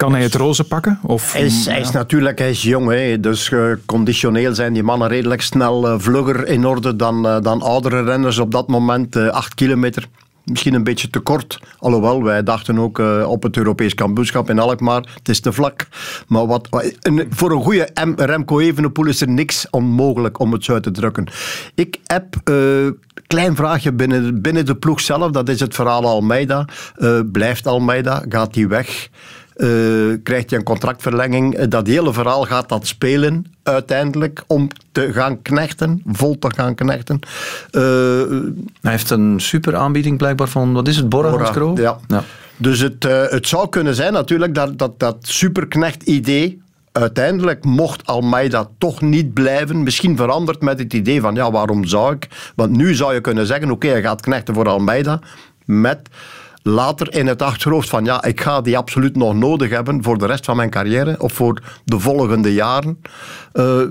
Kan hij het roze pakken? Of,
hij, is, hij is natuurlijk hij is jong, hè, dus uh, conditioneel zijn die mannen redelijk snel uh, vlugger in orde dan, uh, dan oudere renners op dat moment. 8 kilometer misschien een beetje te kort. Alhoewel, wij dachten ook op het Europees kampioenschap in Alkmaar, het is te vlak. Maar wat, een, voor een goede M, Remco Evenepoel is er niks onmogelijk om het zo uit te drukken. Ik heb... Klein vraagje binnen, binnen de ploeg zelf, dat is het verhaal Almeida. Uh, blijft Almeida? Gaat hij weg? Eh, krijgt hij een contractverlenging. Eh, Dat hele verhaal gaat dat spelen uiteindelijk om te gaan knechten, vol te gaan knechten. Eh,
Hij heeft een super aanbieding blijkbaar van, wat is het, Bora, Hansgrohe?
ja. Dus het, het zou kunnen zijn natuurlijk dat dat, dat superknecht-idee uiteindelijk mocht Almeida toch niet blijven. Misschien veranderd met het idee van ja, waarom zou ik? Want nu zou je kunnen zeggen, oké, hij gaat knechten voor Almeida met later in het achterhoofd van ja, ik ga die absoluut nog nodig hebben voor de rest van mijn carrière of voor de volgende jaren. Eh,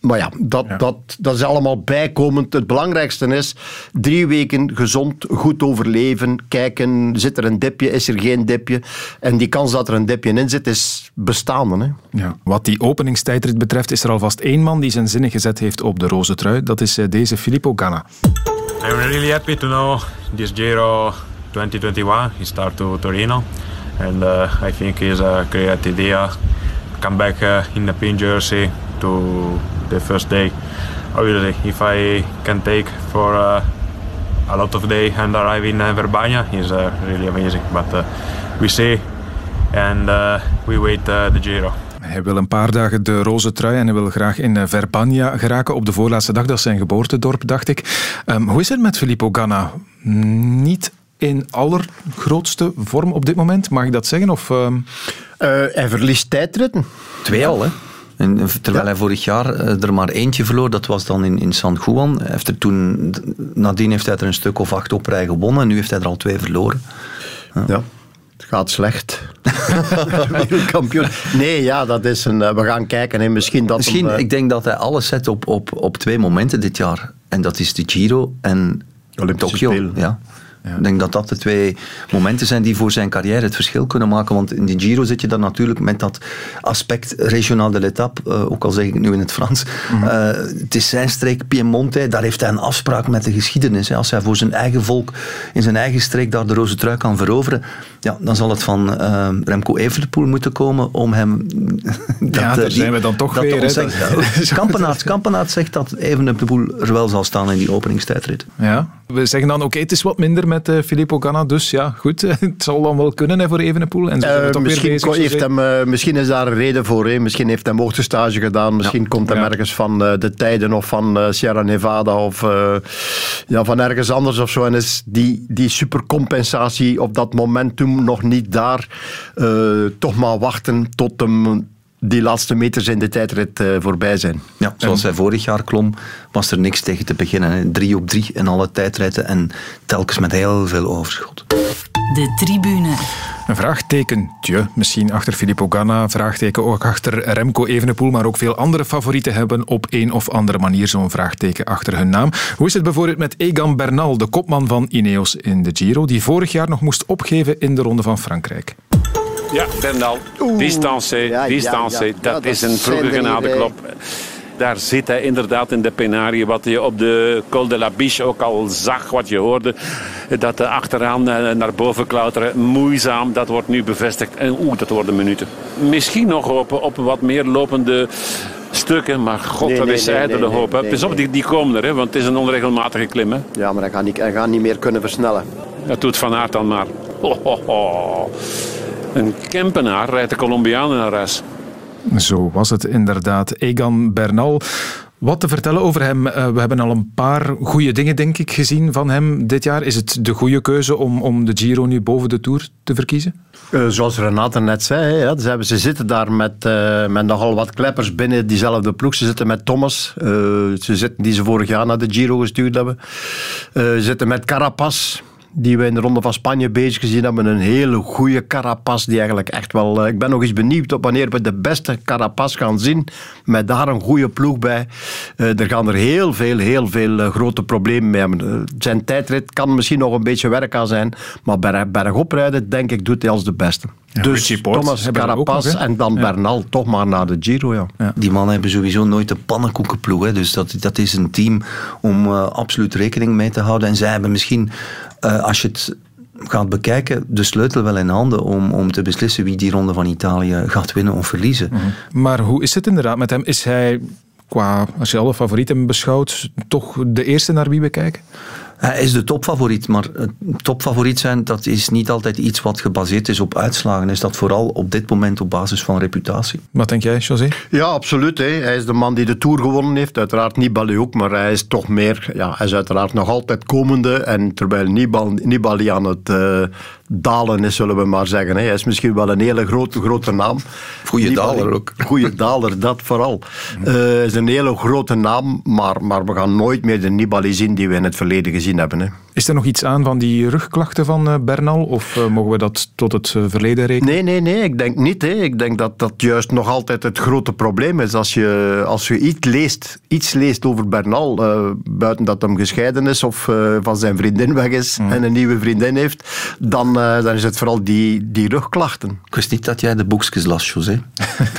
maar ja, dat, Dat, dat is allemaal bijkomend. Het belangrijkste is drie weken gezond, goed overleven. Kijken, zit er een dipje, is er geen dipje? En die kans dat er een dipje in zit, is bestaande. Hè?
Ja, wat die openingstijdrit betreft is er alvast één man die zijn zinnen gezet heeft op de roze trui. Dat is eh, deze Filippo Ganna.
I'm really happy to know this Giro 2021 he start to Torino, and uh, I think it's a great idea. Come back uh, in the pink jersey to the first day. Obviously, if I can take for uh, a lot of day and arrive in uh, Verbania is uh, really amazing. But uh, we see and we wait the Giro.
Hij wil een paar dagen de roze trui en hij wil graag in Verbania geraken op de voorlaatste dag. Dat is zijn geboortedorp, dacht ik. Ehm, hoe is het met Filippo Ganna? Niet in allergrootste vorm op dit moment, mag ik dat zeggen? Of, ehm?
Eh, hij verliest tijdritten.
Twee al, hè? En, terwijl hij vorig jaar eh, er maar eentje verloor, dat was dan in, in San Juan. Hij Heeft er toen, nadien heeft hij er een stuk of acht op rij gewonnen en nu heeft hij er al twee verloren.
Ja. Het gaat slecht. Wereldkampioen. Nee, ja, dat is een. eh, we gaan kijken. En misschien dat.
Misschien,
hem,
ik denk dat hij alles zet op, op, op twee momenten dit jaar. En dat is de Giro en Tokio.
Spelen.
Ja. Ik denk dat dat de twee momenten zijn die voor zijn carrière het verschil kunnen maken. Want in de Giro zit je dan natuurlijk met dat aspect regionaal de l'étape, eh, ook al zeg ik het nu in het Frans. Eh, het is zijn streek Piemonte, daar heeft hij een afspraak met de geschiedenis. Hè. Als hij voor zijn eigen volk in zijn eigen streek daar de roze trui kan veroveren, ja, dan zal het van eh, Remco Evenepoel moeten komen om hem... dat,
Ja, daar
die-
zijn we dan toch
dat
weer. Dat-
Kampenaerts, Kampenaerts zegt dat Evenepoel er wel zal staan in die openingstijdrit.
Ja. We zeggen dan, oké, het is wat minder met eh, Filippo Ganna, dus ja, goed. Het zal dan wel kunnen hè, voor Evenepoel. En zo
Eh, misschien,
bezig, zo
heeft hem, eh, misschien is daar een reden voor. Hè. Misschien heeft hij een hoogtestage gedaan. Misschien komt hij ergens van de tijden of van Sierra Nevada of ja, van ergens anders of zo. En is die, die supercompensatie op dat momentum nog niet daar. Toch maar wachten tot hem die laatste meters in de tijdrit eh, voorbij zijn.
Ja, zoals hij vorig jaar klom, was er niks tegen te beginnen. hè. Drie op drie in alle tijdritten en telkens met heel veel overschot.
De tribune.
Een vraagtekentje misschien achter Filippo Ganna, vraagteken ook achter Remco Evenepoel, maar ook veel andere favorieten hebben op een of andere manier zo'n vraagteken achter hun naam. Hoe is het bijvoorbeeld met Egan Bernal, de kopman van Ineos in de Giro, die vorig jaar nog moest opgeven in de Ronde van Frankrijk?
Ja, Bernal. Distance, distance.
ja, ja.
Dat
Ja, dat
is een vroege genadeklop. Daar zit hij inderdaad in de penarie. Wat je op de Col de la Biche ook al zag, wat je hoorde. Dat de achteraan eh, naar boven klauteren, moeizaam. Dat wordt nu bevestigd. En oeh, dat worden minuten. Misschien nog op, op wat meer lopende stukken. Maar god,
Nee, nee,
is
nee, nee,
hoop. hè.
nee,
Pas op, die, die komen er. Hè, want het is een onregelmatige klim. Hè.
Ja, maar hij gaat niet, hij gaat niet meer kunnen versnellen.
Dat doet Van Aert dan maar. Ho, ho, ho. Een Kempenaar rijdt de Colombianen naar huis.
Zo was het inderdaad. Egan Bernal. Wat te vertellen over hem? Eh, we hebben al een paar goede dingen, denk ik, gezien van hem dit jaar. Is het de goede keuze om, om de Giro nu boven de Tour te verkiezen?
Eh, zoals Renate net zei, hè, ja, ze, hebben, ze zitten daar met, eh, met nogal wat kleppers binnen diezelfde ploeg. Ze zitten met Thomas, eh, ze zitten, die ze vorig jaar naar de Giro gestuurd hebben. Eh, ze zitten met Carapaz, die we in de Ronde van Spanje bezig gezien hebben. Een hele goede Carapaz, die eigenlijk echt wel... eh, ik ben nog eens benieuwd op wanneer we de beste Carapaz gaan zien. Met daar een goede ploeg bij. Eh, er gaan er heel veel, heel veel eh, grote problemen mee hebben. Zijn tijdrit kan misschien nog een beetje werk aan zijn. Maar berg, bergop rijden, denk ik, doet hij als de beste. dus Thomas Carapaz
nog,
en dan
Ja.
Bernal toch maar naar de Giro, ja.
Die mannen hebben sowieso nooit een pannenkoekenploeg. Hè. Dus dat, dat is een team om absoluut rekening mee te houden. En zij hebben misschien, eh, als je het gaat bekijken, de sleutel wel in handen om, om te beslissen wie die ronde van Italië gaat winnen of verliezen.
Maar hoe is het inderdaad met hem? Is hij, qua, als je alle favorieten beschouwt, toch de eerste naar wie we kijken?
Hij is de topfavoriet, maar het topfavoriet zijn, dat is niet altijd iets wat gebaseerd is op uitslagen. Is dat vooral op dit moment op basis van reputatie.
Wat denk jij, José?
Ja, absoluut. Hè. Hij is de man die de Tour gewonnen heeft. Uiteraard Nibali ook, maar hij is toch meer... Ja, hij is uiteraard nog altijd komende. En terwijl Nibali, Nibali aan het uh, dalen is, zullen we maar zeggen. Hij is misschien wel een hele grote, grote naam.
Goeie daler ook.
Goeie daler, dat vooral. Uh, Hij is een hele grote naam, maar, maar we gaan nooit meer de Nibali zien die we in het verleden gezien hebben. Hè.
Is er nog iets aan van die rugklachten van uh, Bernal? Of uh, mogen we dat tot het uh, verleden rekenen?
Nee, nee, nee. Ik denk niet. Hè. Ik denk dat dat juist nog altijd het grote probleem is. Als je, als je iets, leest, iets leest over Bernal, buiten dat hem gescheiden is of van zijn vriendin weg is mm. en een nieuwe vriendin heeft, dan, dan is het vooral die, die rugklachten.
Ik wist niet dat jij de boekjes las, José.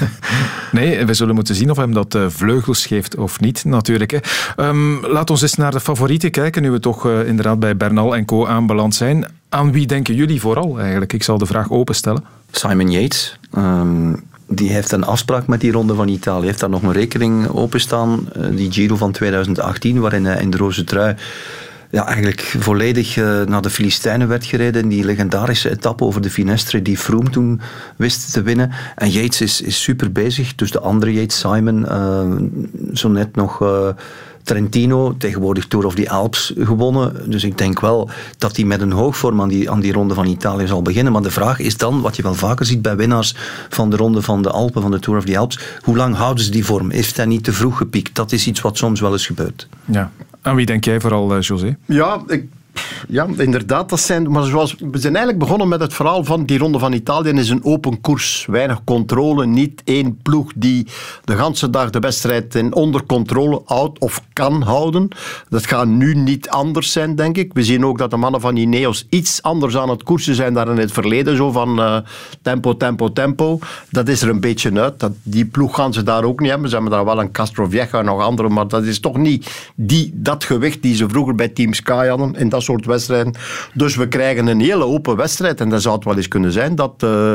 nee, we zullen moeten zien of hem dat vleugels geeft of niet, natuurlijk. Hè. Um, laat ons eens naar de favorieten kijken, nu we toch inderdaad bij Bernal en Co. aanbeland zijn. Aan wie denken jullie vooral eigenlijk? Ik zal de vraag openstellen.
Simon Yates. Um, die heeft een afspraak met die Ronde van Italië. heeft daar nog een rekening openstaan. Uh, die Giro van 2018, waarin hij in de roze trui ja, eigenlijk volledig uh, naar de Filistijnen werd gereden. Die legendarische etappe over de Finestre die Froome toen wist te winnen. En Yates is, is super bezig. Dus de andere Yates, Simon, uh, zo net nog... Trentino, tegenwoordig Tour of the Alps gewonnen. Dus ik denk wel dat hij met een hoogvorm aan die, aan die ronde van Italië zal beginnen. Maar de vraag is dan, wat je wel vaker ziet bij winnaars van de ronde van de Alpen, van de Tour of the Alps, hoe lang houden ze die vorm? Heeft hij niet te vroeg gepiekt? Dat is iets wat soms wel eens gebeurt.
Ja. Aan wie denk jij vooral, uh, José?
Ja, ik ja, inderdaad. Dat zijn, maar zoals, we zijn eigenlijk begonnen met het verhaal van die Ronde van Italië is een open koers. Weinig controle. Niet één ploeg die de ganse dag de wedstrijd in onder controle houdt of kan houden. Dat gaat nu niet anders zijn, denk ik. We zien ook dat de mannen van Ineos iets anders aan het koersen zijn dan in het verleden. Zo van uh, tempo, tempo, tempo. Dat is er een beetje uit. Dat, die ploeg gaan ze daar ook niet hebben. Ze hebben daar wel een Castrovieja en nog andere, maar dat is toch niet die, dat gewicht die ze vroeger bij Team Sky hadden in dat soort wedstrijden. Dus we krijgen een hele open wedstrijd. En dat zou het wel eens kunnen zijn dat uh,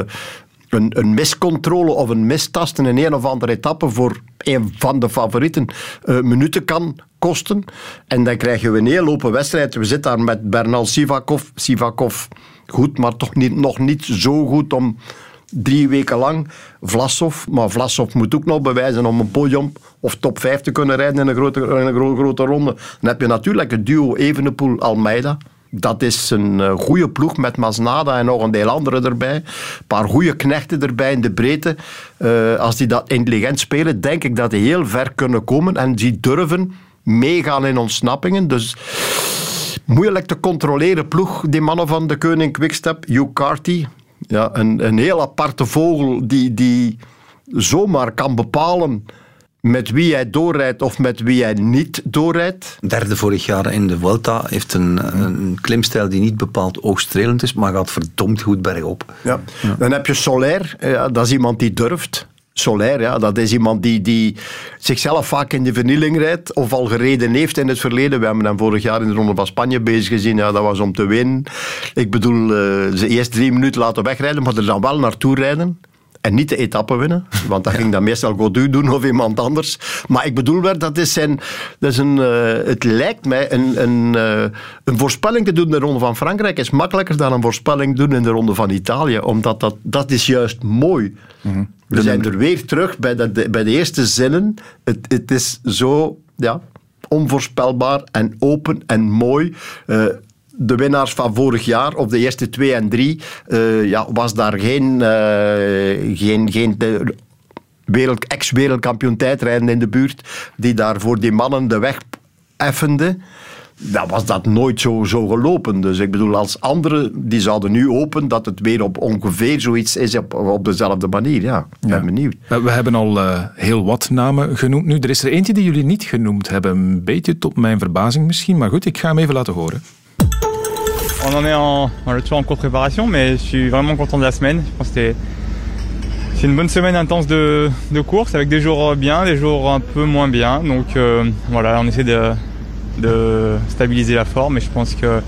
een, een, miscontrole of een mistasten in een of andere etappe voor een van de favorieten uh, minuten kan kosten. En dan krijgen we een heel open wedstrijd. We zitten daar met Bernal Sivakov. Sivakov goed, maar toch niet, nog niet zo goed om drie weken lang Vlasov. Maar Vlasov moet ook nog bewijzen om een podium of top 5 te kunnen rijden in een grote, een gro grote ronde. Dan heb je natuurlijk het duo Evenepoel-Almeida. Dat is een uh, goede ploeg met Masnada en nog een deel anderen erbij. Een paar goede knechten erbij in de breedte. Uh, als die dat intelligent spelen, denk ik dat die heel ver kunnen komen. En die durven meegaan in ontsnappingen. Dus moeilijk te controleren ploeg, die mannen van de Koning Quickstep. Hugh Carty, ja, een, een heel aparte vogel die, die zomaar kan bepalen met wie hij doorrijdt of met wie hij niet doorrijdt.
Derde vorig jaar in de Vuelta heeft een, een klimstijl die niet bepaald oogstrelend is, maar gaat verdomd goed bergop.
Ja. ja. Dan heb je Soler, ja, dat is iemand die durft. Soler, ja, dat is iemand die, die zichzelf vaak in de vernieling rijdt of al gereden heeft in het verleden. We hebben hem vorig jaar in de Ronde van Spanje bezig gezien. Ja, dat was om te winnen. Ik bedoel, uh, ze eerst drie minuten laten wegrijden, maar er dan wel naartoe rijden. En niet de etappe winnen, want dat ging dan meestal Godu doen of iemand anders. Maar ik bedoel wel, dat is, zijn, dat is een, uh, het lijkt mij een, een, uh, een voorspelling te doen in de Ronde van Frankrijk is makkelijker dan een voorspelling doen in de Ronde van Italië, omdat dat, dat is juist mooi. Mm -hmm. We zijn er weer terug bij de, bij de eerste zinnen. Het, het is zo ja, onvoorspelbaar en open en mooi. Uh, de winnaars van vorig jaar, of de eerste twee en drie, uh, ja, was daar geen, uh, geen, geen wereld, ex-wereldkampioen tijdrijden in de buurt die daar voor die mannen de weg effende dan was dat nooit zo, zo gelopen. Dus ik bedoel, als anderen, die zouden nu open dat het weer op ongeveer zoiets is op, op dezelfde manier. Ja, ik ben ja. benieuwd.
We hebben al uh, heel wat namen genoemd nu. Er is er eentje die jullie niet genoemd hebben. Een beetje tot mijn verbazing misschien, maar goed, ik ga hem even laten horen.
On en est en, on est toujours en cours de préparation, mais je suis vraiment content de la semaine. Je pense que c'était c'est une bonne semaine intense de, de course avec des jours bien, des jours un peu moins bien. Donc euh, voilà, on essaie de, de stabiliser la forme et je pense que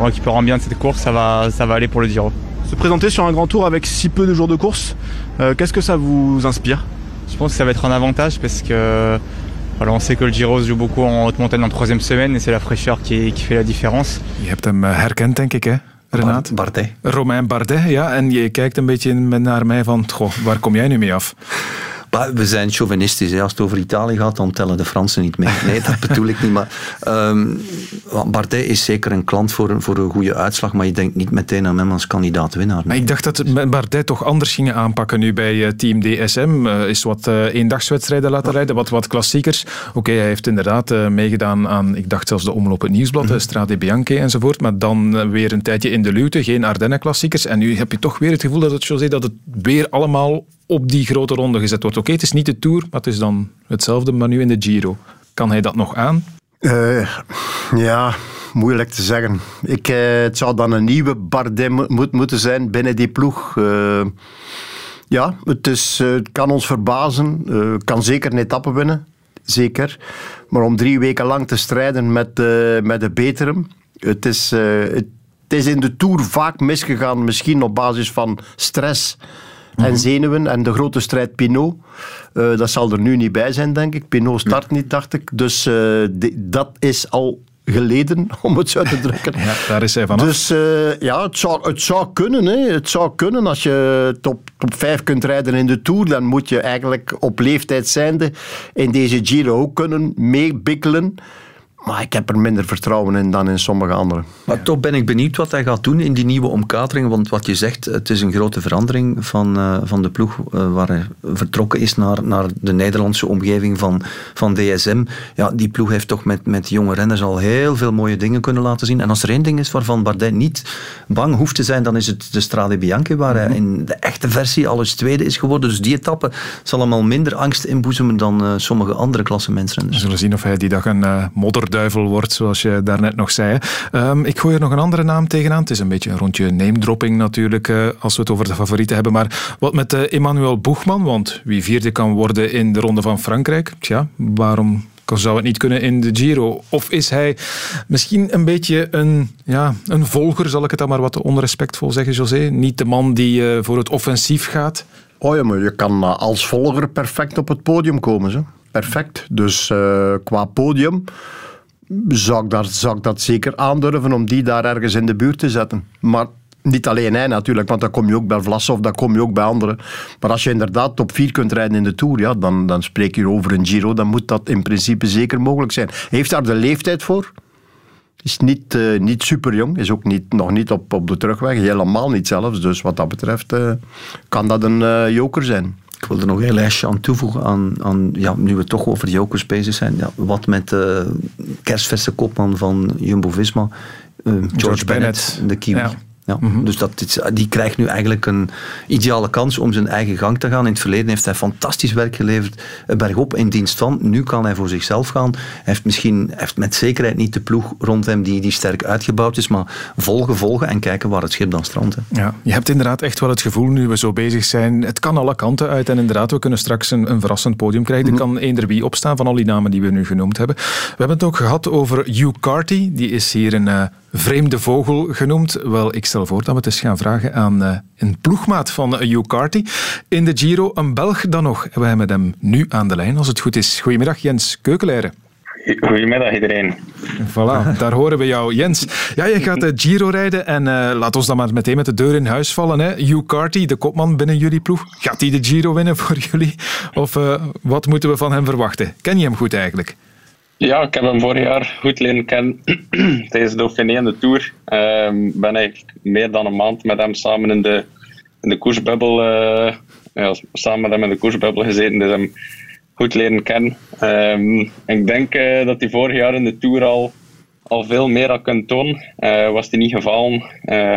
en récupérant bien de cette course, ça va, ça va aller pour le Giro.
Se présenter sur un grand tour avec si peu de jours de course, euh, qu'est-ce que ça vous inspire?
Je pense que ça va être un avantage parce que Voilà, on sait que le Giro se joue beaucoup en haute montagne en troisième semaine et c'est la fraîcheur qui, qui fait la différence.
Je hebt hem eh, herkend, denk ik, hè? Renaat?
Bardet.
Romain Bardet, ja. En je kijkt een beetje naar mij van, goh, waar kom jij nu mee af?
Maar we zijn chauvinistisch. Hè. Als het over Italië gaat, dan tellen de Fransen niet mee. Nee, dat bedoel ik niet. Maar um, Bardet is zeker een klant voor, een, voor een goede uitslag, maar je denkt niet meteen aan hem als kandidaat-winnaar.
Maar ik dacht dat Bardet toch anders gingen aanpakken nu bij uh, Team DSM. Uh, is wat uh, eendagswedstrijden laten rijden, wat, wat klassiekers. Oké, okay, hij heeft inderdaad meegedaan aan, ik dacht zelfs de omloop het nieuwsblad, mm -hmm. Strade Bianche enzovoort. Maar dan weer een tijdje in de luwte, geen Ardennen-klassiekers. En nu heb je toch weer het gevoel dat het, José, dat het weer allemaal op die grote ronde gezet wordt. Oké, het is niet de Tour, maar het is dan hetzelfde, maar nu in de Giro. Kan hij dat nog aan?
Uh, ja, moeilijk te zeggen. Ik, uh, het zou dan een nieuwe Bardet mo moeten zijn binnen die ploeg. Uh, ja, het, is, kan ons verbazen. kan zeker een etappe winnen. Zeker. Maar om drie weken lang te strijden met, met de Beterum. Het is, het is in de Tour vaak misgegaan. Misschien op basis van stress en zenuwen. En de grote strijd Pinot, uh, dat zal er nu niet bij zijn, denk ik. Pinot start niet, dacht ik. Dus uh, die, dat is al geleden, om het zo te drukken.
Ja, daar is hij vanaf.
Dus uh, ja, het zou, het zou kunnen. Hè. Het zou kunnen. Als je top, top 5 kunt rijden in de Tour, dan moet je eigenlijk op leeftijd zijnde in deze Giro ook kunnen meebikkelen. Maar ik heb er minder vertrouwen in dan in sommige anderen.
Maar toch ben ik benieuwd wat hij gaat doen in die nieuwe omkadering. Want wat je zegt, het is een grote verandering van, uh, van de ploeg uh, waar hij vertrokken is naar, naar de Nederlandse omgeving van, van DSM. Ja, die ploeg heeft toch met, met jonge renners al heel veel mooie dingen kunnen laten zien. En als er één ding is waarvan Bardet niet bang hoeft te zijn, dan is het de Strade Bianche, waar hij in de echte versie alles tweede is geworden. Dus die etappe zal hem al minder angst inboezemen dan uh, sommige andere klassementsrenners.
We zullen zien of hij die dag een modder duivel wordt, zoals je daarnet nog zei. Um, ik gooi er nog een andere naam tegenaan. Het is een beetje een rondje name-dropping natuurlijk, uh, als we het over de favorieten hebben. Maar wat met uh, Emmanuel Boegman, want wie vierde kan worden in de Ronde van Frankrijk? Tja, waarom zou het niet kunnen in de Giro? Of is hij misschien een beetje een, ja, een volger, zal ik het dan maar wat onrespectvol zeggen, José? Niet de man die uh, voor het offensief gaat?
Oh ja, maar je kan als volger perfect op het podium komen. Zo. Perfect. Dus qua podium zou ik, dat, zou dat zeker aandurven om die daar ergens in de buurt te zetten. Maar niet alleen hij natuurlijk, want dan kom je ook bij Vlasov, dan kom je ook bij anderen. Maar als je inderdaad top 4 kunt rijden in de Tour, ja, dan, dan spreek je over een Giro, dan moet dat in principe zeker mogelijk zijn. Heeft daar de leeftijd voor? Is niet, uh, niet super jong, is ook niet, nog niet op, op de terugweg, helemaal niet zelfs. Dus wat dat betreft uh, kan dat een uh, joker zijn.
Ik wil er nog een lijstje aan toevoegen, aan, aan, ja, nu we toch over jokers bezig zijn. Ja, wat met de kerstverse kopman van Jumbo-Visma, George, George, Bennett, Bennett de Kiwi. Ja. Ja, mm -hmm. Dus dat, die krijgt nu eigenlijk een ideale kans om zijn eigen gang te gaan. In het verleden heeft hij fantastisch werk geleverd bergop in dienst van. Nu kan hij voor zichzelf gaan. Hij heeft misschien heeft met zekerheid niet de ploeg rond hem die, die sterk uitgebouwd is, maar volgen, volgen en kijken waar het schip dan strandt.
Ja, je hebt inderdaad echt wel het gevoel, nu we zo bezig zijn, het kan alle kanten uit. En inderdaad, we kunnen straks een, een verrassend podium krijgen. Er kan eender wie opstaan van al die namen die we nu genoemd hebben. We hebben het ook gehad over Hugh Carty. Die is hier een... Uh, vreemde vogel genoemd. Wel, ik stel voor dat we het eens gaan vragen aan uh, een ploegmaat van Hugh Carty. In de Giro, een Belg dan nog. We hebben hem nu aan de lijn, als het goed is. Goedemiddag, Jens Keukeleiren.
Goedemiddag iedereen.
Voilà, daar horen we jou. Jens, ja, je gaat de Giro rijden en uh, laat ons dan maar meteen met de deur in huis vallen. Hè. Hugh Carty, de kopman binnen jullie ploeg, gaat hij de Giro winnen voor jullie? Of wat moeten we van hem verwachten? Ken je hem goed eigenlijk?
Ja, ik heb hem vorig jaar goed leren kennen tijdens de Dauphiné en de Tour. Ik um, ben eigenlijk meer dan een maand met hem samen in de, in de koersbubbel, uh, ja, samen met hem in de koersbubbel gezeten, dus hem goed leren kennen. Um, ik denk uh, dat hij vorig jaar in de Tour al, al veel meer had kunnen tonen. Uh, was hij niet gevallen.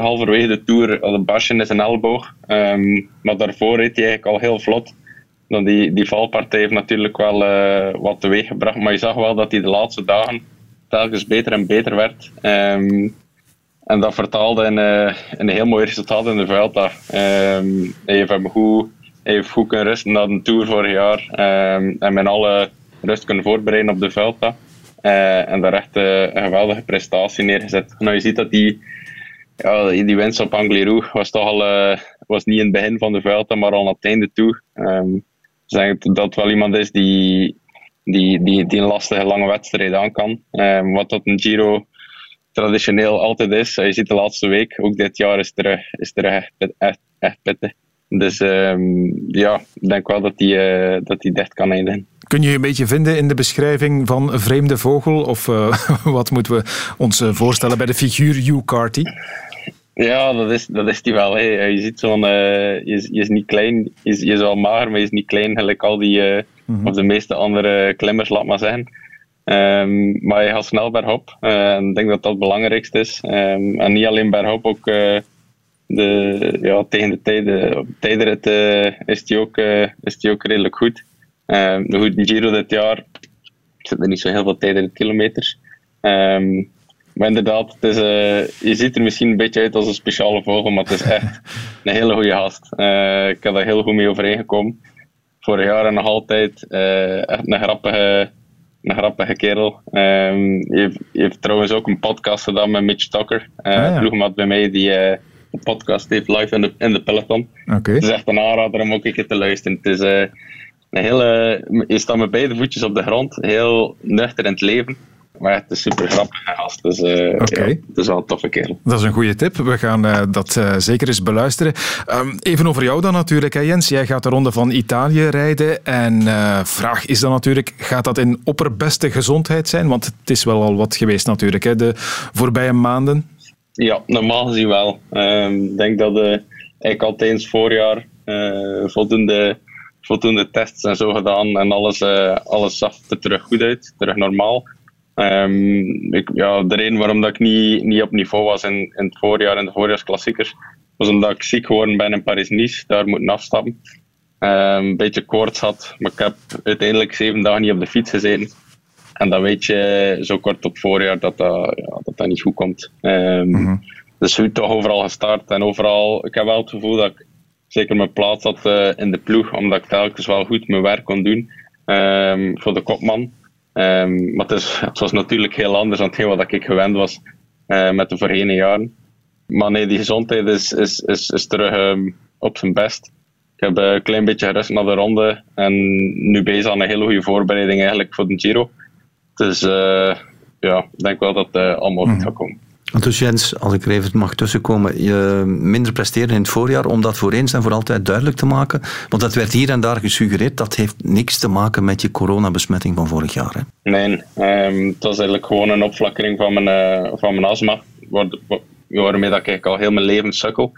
halverwege de Tour had een basje in zijn elleboog. Um, maar daarvoor reed hij eigenlijk al heel vlot dan die, die valpartij heeft natuurlijk wel uh, wat teweeg gebracht. Maar je zag wel dat hij de laatste dagen telkens beter en beter werd. Um, en dat vertaalde in, uh, in een heel mooi resultaat in de Vuelta. Um, hij heeft goed, hij heeft goed kunnen rusten na de Tour vorig jaar. Um, en met alle rust kunnen voorbereiden op de Vuelta. Uh, en daar echt een geweldige prestatie neergezet. Nou, je ziet dat die, ja, die winst op Angliru was toch al was niet in het begin van de Vuelta, maar al aan het einde toe. Zeggen dat wel iemand is die, die, die, die een lastige lange wedstrijd aan kan. Ehm, wat dat een Giro traditioneel altijd is. Je ziet de laatste week, ook dit jaar is terug, is terug echt, echt, echt pittig. Dus ehm, ja, ik denk wel dat hij uh, dat die dicht kan eindigen.
Kun je je een beetje vinden in de beschrijving van vreemde vogel? Of uh, wat moeten we ons voorstellen bij de figuur Hugh Carty?
Ja, dat is, dat is die wel. Hè. Je ziet zo'n... je, is, je is niet klein, je is, je is wel mager, maar je is niet klein, gelijk al die... Mm -hmm. Of de meeste andere klimmers, laat maar zeggen. Um, maar je gaat snel bergop. en ik denk dat dat het belangrijkste is. Um, en niet alleen bergop, ook de, ja, tegen de tijden, tijdrit uh, is die ook, uh, is die ook redelijk goed. Uh, goed, Giro dit jaar zit er niet zo heel veel tijdrit kilometers. Um, maar inderdaad, het is, je ziet er misschien een beetje uit als een speciale vogel, maar het is echt een hele goede gast. ik heb daar heel goed mee overeengekomen. Vorig jaar en nog altijd echt een grappige, een grappige kerel. Um, je, heeft, je, heeft, trouwens ook een podcast gedaan met Mitch Tucker, uh, ah, ja. ploegmaat bij mij, die de podcast heeft live in de, in de peloton.
Okay.
Het is echt een aanrader om ook een keer te luisteren. Het is een hele, je staat met beide voetjes op de grond, heel nuchter in het leven. Maar het is super grappig gast. Dus uh, okay. ja, het is wel een toffe kerel.
Dat is een goede tip. We gaan uh, dat uh, zeker eens beluisteren. Um, even over jou dan natuurlijk, hè Jens. Jij gaat de ronde van Italië rijden. En vraag is dan natuurlijk, gaat dat in opperbeste gezondheid zijn? Want het is wel al wat geweest natuurlijk, hè, de voorbije maanden.
Ja, normaal gezien wel. Um, ik denk dat ik al tijdens voorjaar voldoende, voldoende tests en zo gedaan en alles, uh, alles zag er terug goed uit, terug normaal. Um, ik, ja, de reden waarom dat ik niet, niet op niveau was in, in het voorjaar, in de voorjaarsklassiekers, was omdat ik ziek geworden ben in Paris-Nice, daar moeten afstappen. Um, een beetje koorts had, maar ik heb uiteindelijk zeven dagen niet op de fiets gezeten. En dan weet je zo kort op voorjaar dat dat, ja, dat, dat niet goed komt. Um, mm-hmm. Dus we toch overal gestart en overal. Ik heb wel het gevoel dat ik zeker mijn plaats had uh, in de ploeg, omdat ik telkens wel goed mijn werk kon doen um, voor de kopman. Um, maar het, is, het, was natuurlijk heel anders dan hetgeen wat ik gewend was uh, met de voorheen jaren. Maar nee, die gezondheid is, is, is, is terug op zijn best. Ik heb een klein beetje gerust naar de ronde en nu bezig aan een hele goede voorbereiding eigenlijk voor de Giro. Dus uh, ja, ik denk wel dat het uh, allemaal goed gaat komen.
Dus Jens, als ik er even mag tussenkomen, je minder presteren in het voorjaar, om dat voor eens en voor altijd duidelijk te maken. Want dat werd hier en daar gesuggereerd, dat heeft niks te maken met je coronabesmetting van vorig jaar. Hè?
Nee, um, het was eigenlijk gewoon een opflakkering van mijn, uh, van mijn astma, waarmee dat ik al heel mijn leven sukkel.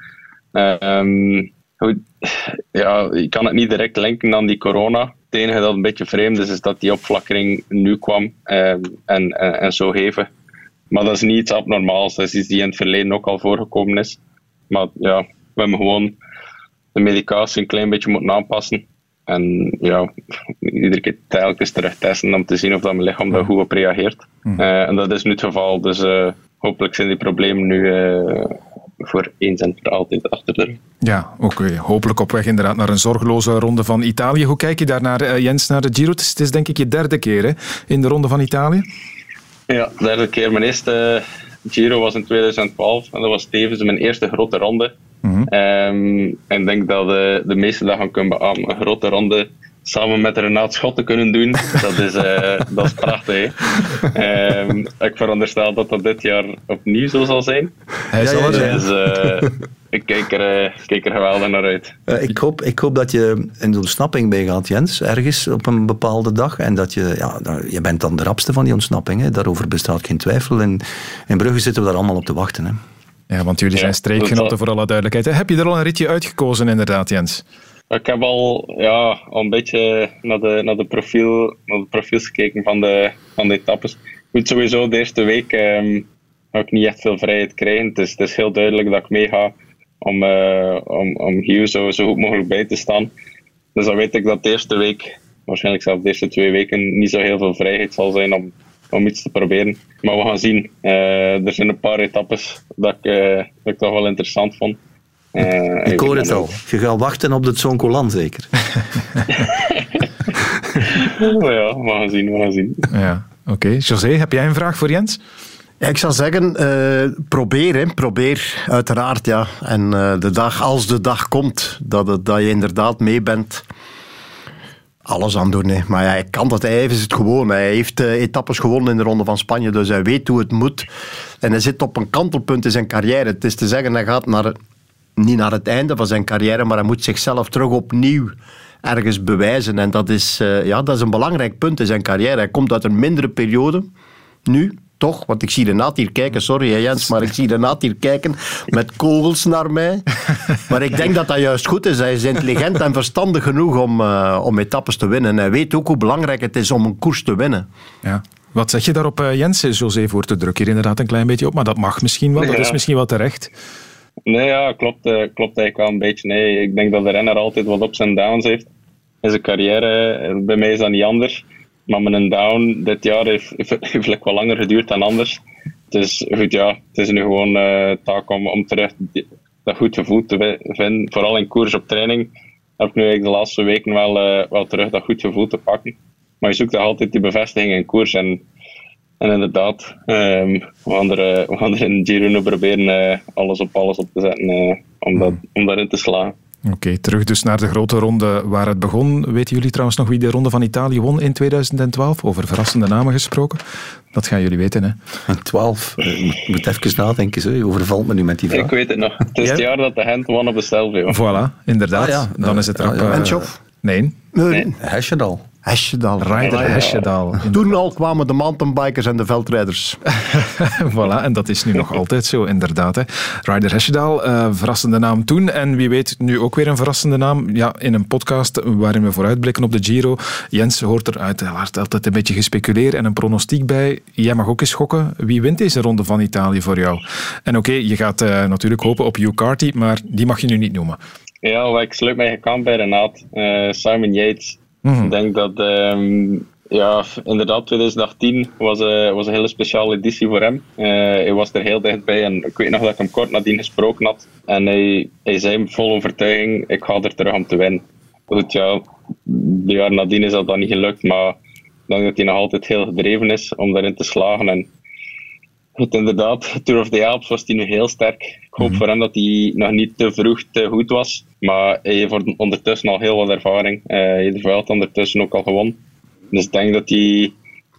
Goed, ja, je kan het niet direct linken aan die corona. Het enige dat een beetje vreemd is, is dat die opflakkering nu kwam um, en, en, en, zo heven. Maar dat is niet iets abnormaals. Dat is iets die in het verleden ook al voorgekomen is. Maar ja, we hebben gewoon de medicatie een klein beetje moeten aanpassen. En ja, iedere keer telkens terug testen om te zien of dat mijn lichaam daar goed op reageert. Mm. Uh, en dat is nu het geval. Dus uh, hopelijk zijn die problemen nu uh, voor eens en voor altijd achter de rug.
Ja, okay. hopelijk op weg inderdaad naar een zorgeloze ronde van Italië. Hoe kijk je daar naar, uh, Jens, naar de Giro? Het is, het is, denk ik je derde keer hè, in de ronde van Italië.
Ja, derde keer. Mijn eerste Giro was in 2012 en dat was tevens mijn eerste grote ronde. Mm -hmm. um, en ik denk dat de, de meeste dat gaan kunnen beamen. Een grote ronde samen met Renaat Schotten kunnen doen, dat is, uh, dat is prachtig. Um, ik veronderstel dat dat dit jaar opnieuw zo zal zijn.
Hij zal er zijn.
Dus, uh, ik kijk er, uh, kijk er geweldig naar uit.
ik, hoop, ik hoop dat je in de ontsnapping bij gaat, Jens, ergens op een bepaalde dag. En dat je, ja, je bent dan de rapste van die ontsnapping. Hè. Daarover bestaat geen twijfel. En in Brugge zitten we daar allemaal op te wachten. Hè.
Ja, want jullie zijn streekgenoten voor alle duidelijkheid. Heb je er al een ritje uitgekozen, inderdaad, Jens?
Ik heb al, ja, al een beetje naar de, naar de, profiel, naar de profiels gekeken van de, van de etappes. Goed, sowieso de eerste week um, ga ik niet echt veel vrijheid krijgen. Het is, het is heel duidelijk dat ik meega om, uh, om, om Hugh zo, zo goed mogelijk bij te staan. Dus dan weet ik dat de eerste week, waarschijnlijk zelfs de eerste twee weken, niet zo heel veel vrijheid zal zijn om, om iets te proberen. Maar we gaan zien. Uh, er zijn een paar etappes dat ik, uh, dat ik toch wel interessant vond.
Uh, ik hoor het al. Je gaat wachten op de Tsonkolan zeker.
ja, we gaan zien, we gaan zien.
Ja, oké. Okay. José, heb jij een vraag voor Jens?
Ja, ik zou zeggen, uh, probeer, hè. probeer, uiteraard, ja. En uh, de dag, als de dag komt, dat, het, dat je inderdaad mee bent, alles aan doen. Hè. Maar ja, hij kan dat, hij is het gewoon. Hij heeft uh, etappes gewonnen in de Ronde van Spanje, dus hij weet hoe het moet. En hij zit op een kantelpunt in zijn carrière. Het is te zeggen, hij gaat naar, niet naar het einde van zijn carrière, maar hij moet zichzelf terug opnieuw ergens bewijzen. En dat is, uh, ja, dat is een belangrijk punt in zijn carrière. Hij komt uit een mindere periode, nu, toch? Want ik zie Renaat hier kijken, sorry hè Jens, maar ik zie Renaat hier kijken met kogels naar mij. Maar ik denk dat dat juist goed is. Hij is intelligent en verstandig genoeg om, uh, om etappes te winnen. En hij weet ook hoe belangrijk het is om een koers te winnen.
Ja. Wat zeg je daarop, uh, Jens? José voor te druk hier inderdaad een klein beetje op, maar dat mag misschien wel, dat is misschien wel terecht.
Nee, ja, klopt, uh, klopt eigenlijk wel een beetje. Nee, ik denk dat de renner altijd wat ups en downs heeft in zijn carrière. Bij mij is dat niet anders. Maar mijn down dit jaar heeft, heeft, heeft wel langer geduurd dan anders. Dus goed, ja, het is nu gewoon uh, taak om, om terug dat goed gevoel te vinden. Vooral in koers op training heb ik nu eigenlijk de laatste weken wel, wel terug dat goed gevoel te pakken. Maar je zoekt toch altijd die bevestiging in koers. En, en inderdaad, um, we, gaan er, we gaan er in Giro nu proberen uh, alles op alles op te zetten om, dat, om daarin te slagen.
Oké, terug dus naar de grote ronde waar het begon. Weten jullie trouwens nog wie de ronde van Italië won in 2012? Over verrassende namen gesproken. Dat gaan jullie weten, hè?
12. Ik moet even nadenken. Zo. Je overvalt me nu met die vraag.
Ik weet het nog. Het is het jaar dat de hand won op de Stelvio.
Voilà, inderdaad. Ah, ja. Dan is het erop.
Ja, ja. Uh,
nee.
nee.
Hesjedal.
Hesjedal.
Ryder Hesjedal.
Toen al kwamen de mountainbikers en de veldrijders.
voilà, en dat is nu nog altijd zo, inderdaad. Hè. Ryder Hesjedal, uh, verrassende naam toen. En wie weet, nu ook weer een verrassende naam. Ja, in een podcast waarin we vooruitblikken op de Giro. Jens hoort er uit, altijd een beetje gespeculeerd en een pronostiek bij. Jij mag ook eens gokken. Wie wint deze ronde van Italië voor jou? En oké, okay, je gaat uh, natuurlijk hopen op Hugh Carty, maar die mag je nu niet noemen.
Ja, ik sluit mij gekant bij Renaat. Uh, Simon Yates. Mm-hmm. Ik denk dat, um, ja, inderdaad, 2018 was, uh, was een hele speciale editie voor hem. Uh, hij was er heel dichtbij en ik weet nog dat ik hem kort nadien gesproken had. En hij, hij zei vol overtuiging, ik ga er terug om te winnen. Goed, ja, de jaar nadien is dat dan niet gelukt, maar ik denk dat hij nog altijd heel gedreven is om daarin te slagen. En het inderdaad, Tour of the Alps was hij nu heel sterk. Ik hoop mm-hmm. voor hem dat hij nog niet te vroeg te goed was. Maar hij heeft ondertussen al heel wat ervaring. Uh, hij heeft ondertussen ook al gewonnen. Dus ik denk dat hij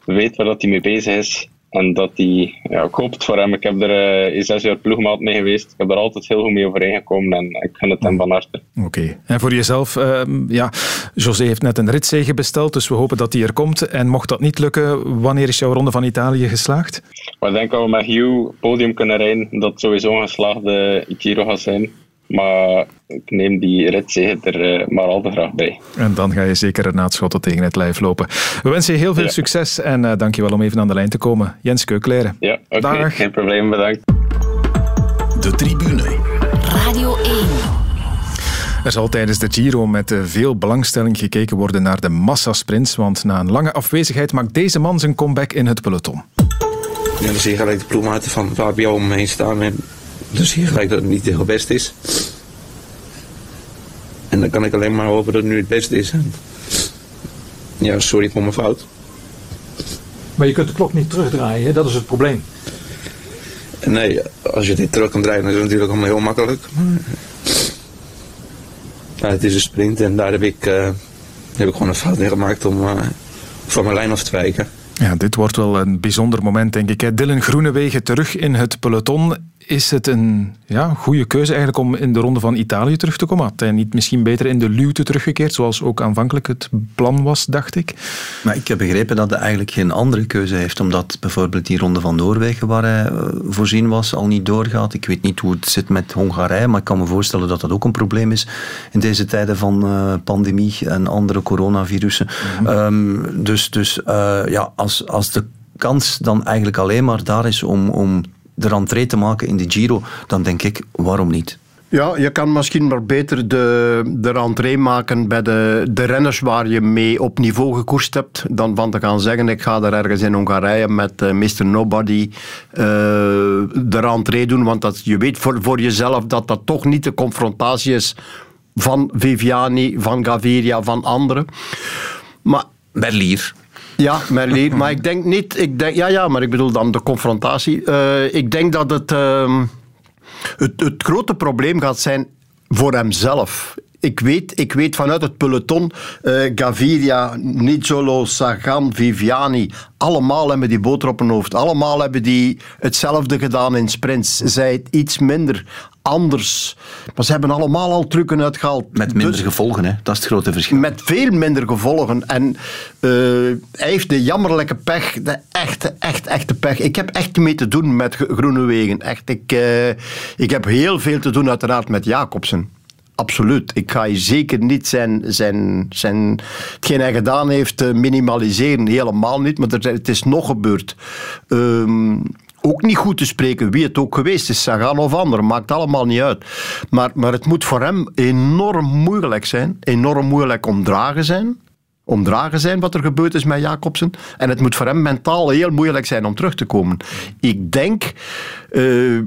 weet waar dat hij mee bezig is. En dat hij, ja, ik hoop het voor hem. Ik heb er uh, in zes jaar ploegmaat mee geweest. Ik heb er altijd heel goed mee overeengekomen en ik gun het hem van harte.
Oké. Okay. En voor jezelf, uh, ja, José heeft net een ritzege besteld, dus we hopen dat hij er komt. En mocht dat niet lukken, wanneer is jouw ronde van Italië geslaagd?
Ik denk dat we met Hugh podium kunnen rijden, dat sowieso een geslaagde Giro gaat zijn. Maar ik neem die ritzege er uh, maar al te graag bij.
En dan ga je zeker een Schotten tegen het lijf lopen. We wensen je heel veel ja. succes en uh, dank je wel om even aan de lijn te komen. Jens Keukleren.
Ja, oké. Okay. Geen probleem, bedankt.
De tribune.
Radio 1.
Er zal tijdens de Giro met veel belangstelling gekeken worden naar de massasprints, want na een lange afwezigheid maakt deze man zijn comeback in het peloton.
Ja, dan zie je gelijk de ploegmaten van Fabio om me heen staan en zie je gelijk dat het niet heel best is. En dan kan ik alleen maar hopen dat het nu het beste is. Ja, sorry voor mijn fout.
Maar je kunt de klok niet terugdraaien, hè? dat is het probleem.
Nee, als je dit terug kan draaien, dan is het natuurlijk allemaal heel makkelijk. Ja, het is een sprint en daar heb ik, uh, heb ik gewoon een fout in gemaakt om uh, van mijn lijn af te wijken.
Ja, dit wordt wel een bijzonder moment, denk ik. Hè. Dylan Groenewegen terug in het peloton. Is het een ja, goede keuze eigenlijk om in de ronde van Italië terug te komen? Had hij niet misschien beter in de luwte teruggekeerd, zoals ook aanvankelijk het plan was, dacht ik?
Maar ik heb begrepen dat hij eigenlijk geen andere keuze heeft, omdat bijvoorbeeld die ronde van Noorwegen, waar hij voorzien was, al niet doorgaat. Ik weet niet hoe het zit met Hongarije, maar ik kan me voorstellen dat dat ook een probleem is in deze tijden van uh, pandemie en andere coronavirussen. Mm-hmm. Um, dus dus uh, ja, als, als de kans dan eigenlijk alleen maar daar is om, om de rentree te maken in de Giro, dan denk ik, waarom niet?
Ja, je kan misschien maar beter de, de rentree maken bij de, de renners waar je mee op niveau gekoerst hebt, dan van te gaan zeggen, ik ga daar ergens in Hongarije met uh, Mr. Nobody uh, de rentree doen, want dat, je weet voor, voor jezelf dat dat toch niet de confrontatie is van Viviani, van Gaviria, van anderen. Maar...
Merlier.
Ja, Merlier. maar ik denk niet... Ik denk, ja, ja, maar ik bedoel dan de confrontatie. Uh, ik denk dat het, uh, het... Het grote probleem gaat zijn voor hemzelf. Ik weet, ik weet vanuit het peloton, eh, Gaviria, Nizzolo, Sagan, Viviani, allemaal hebben die boter op hun hoofd. Allemaal hebben die hetzelfde gedaan in sprints. Zij het iets minder, anders. Maar ze hebben allemaal al trucken uitgehaald.
Met minder
Dus-
gevolgen, hè? dat is het grote verschil.
met veel minder gevolgen. En eh, hij heeft de jammerlijke pech, de echte, echt, echte pech. Ik heb echt mee te doen met Gro- Groenewegen. Echt, ik, eh, ik heb heel veel te doen uiteraard met Jacobsen. Absoluut. Ik ga hier zeker niet zijn, zijn, zijn, hetgeen hij gedaan heeft eh, minimaliseren. Helemaal niet, maar er, het is nog gebeurd. Ehm, ook niet goed te spreken wie het ook geweest is, Sagan of ander, maakt allemaal niet uit. Maar, maar het moet voor hem enorm moeilijk zijn, enorm moeilijk omdragen zijn. Omdragen zijn wat er gebeurd is met Jacobsen. En het moet voor hem mentaal heel moeilijk zijn om terug te komen. Ik denk, eh,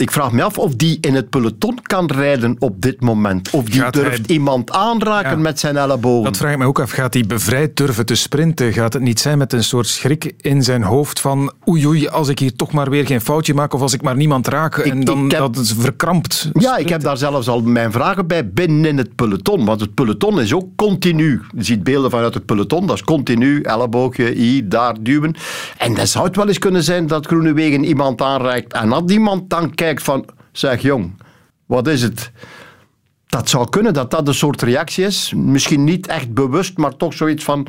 ik vraag me af of die in het peloton kan rijden op dit moment. Of die
Gaat
durft
hij-
iemand aanraken
Ja.
met zijn ellebogen.
Dat vraag ik me ook af. Gaat hij bevrijd durven te sprinten? Gaat het niet zijn met een soort schrik in zijn hoofd van oei oei, als ik hier toch maar weer geen foutje maak of als ik maar niemand raak en dan
ik heb-
dat het verkrampt.
Ja, ik heb daar zelfs al mijn vragen bij binnen in het peloton. Want het peloton is ook continu. Je ziet beelden vanuit het peloton, dat is continu. Elleboogje, hier, daar duwen. En dat zou het wel eens kunnen zijn dat Groenewegen iemand aanreikt. En dat iemand dan kijkt van, zeg jong, wat is het? Dat zou kunnen dat dat een soort reactie is. Misschien niet echt bewust, maar toch zoiets van.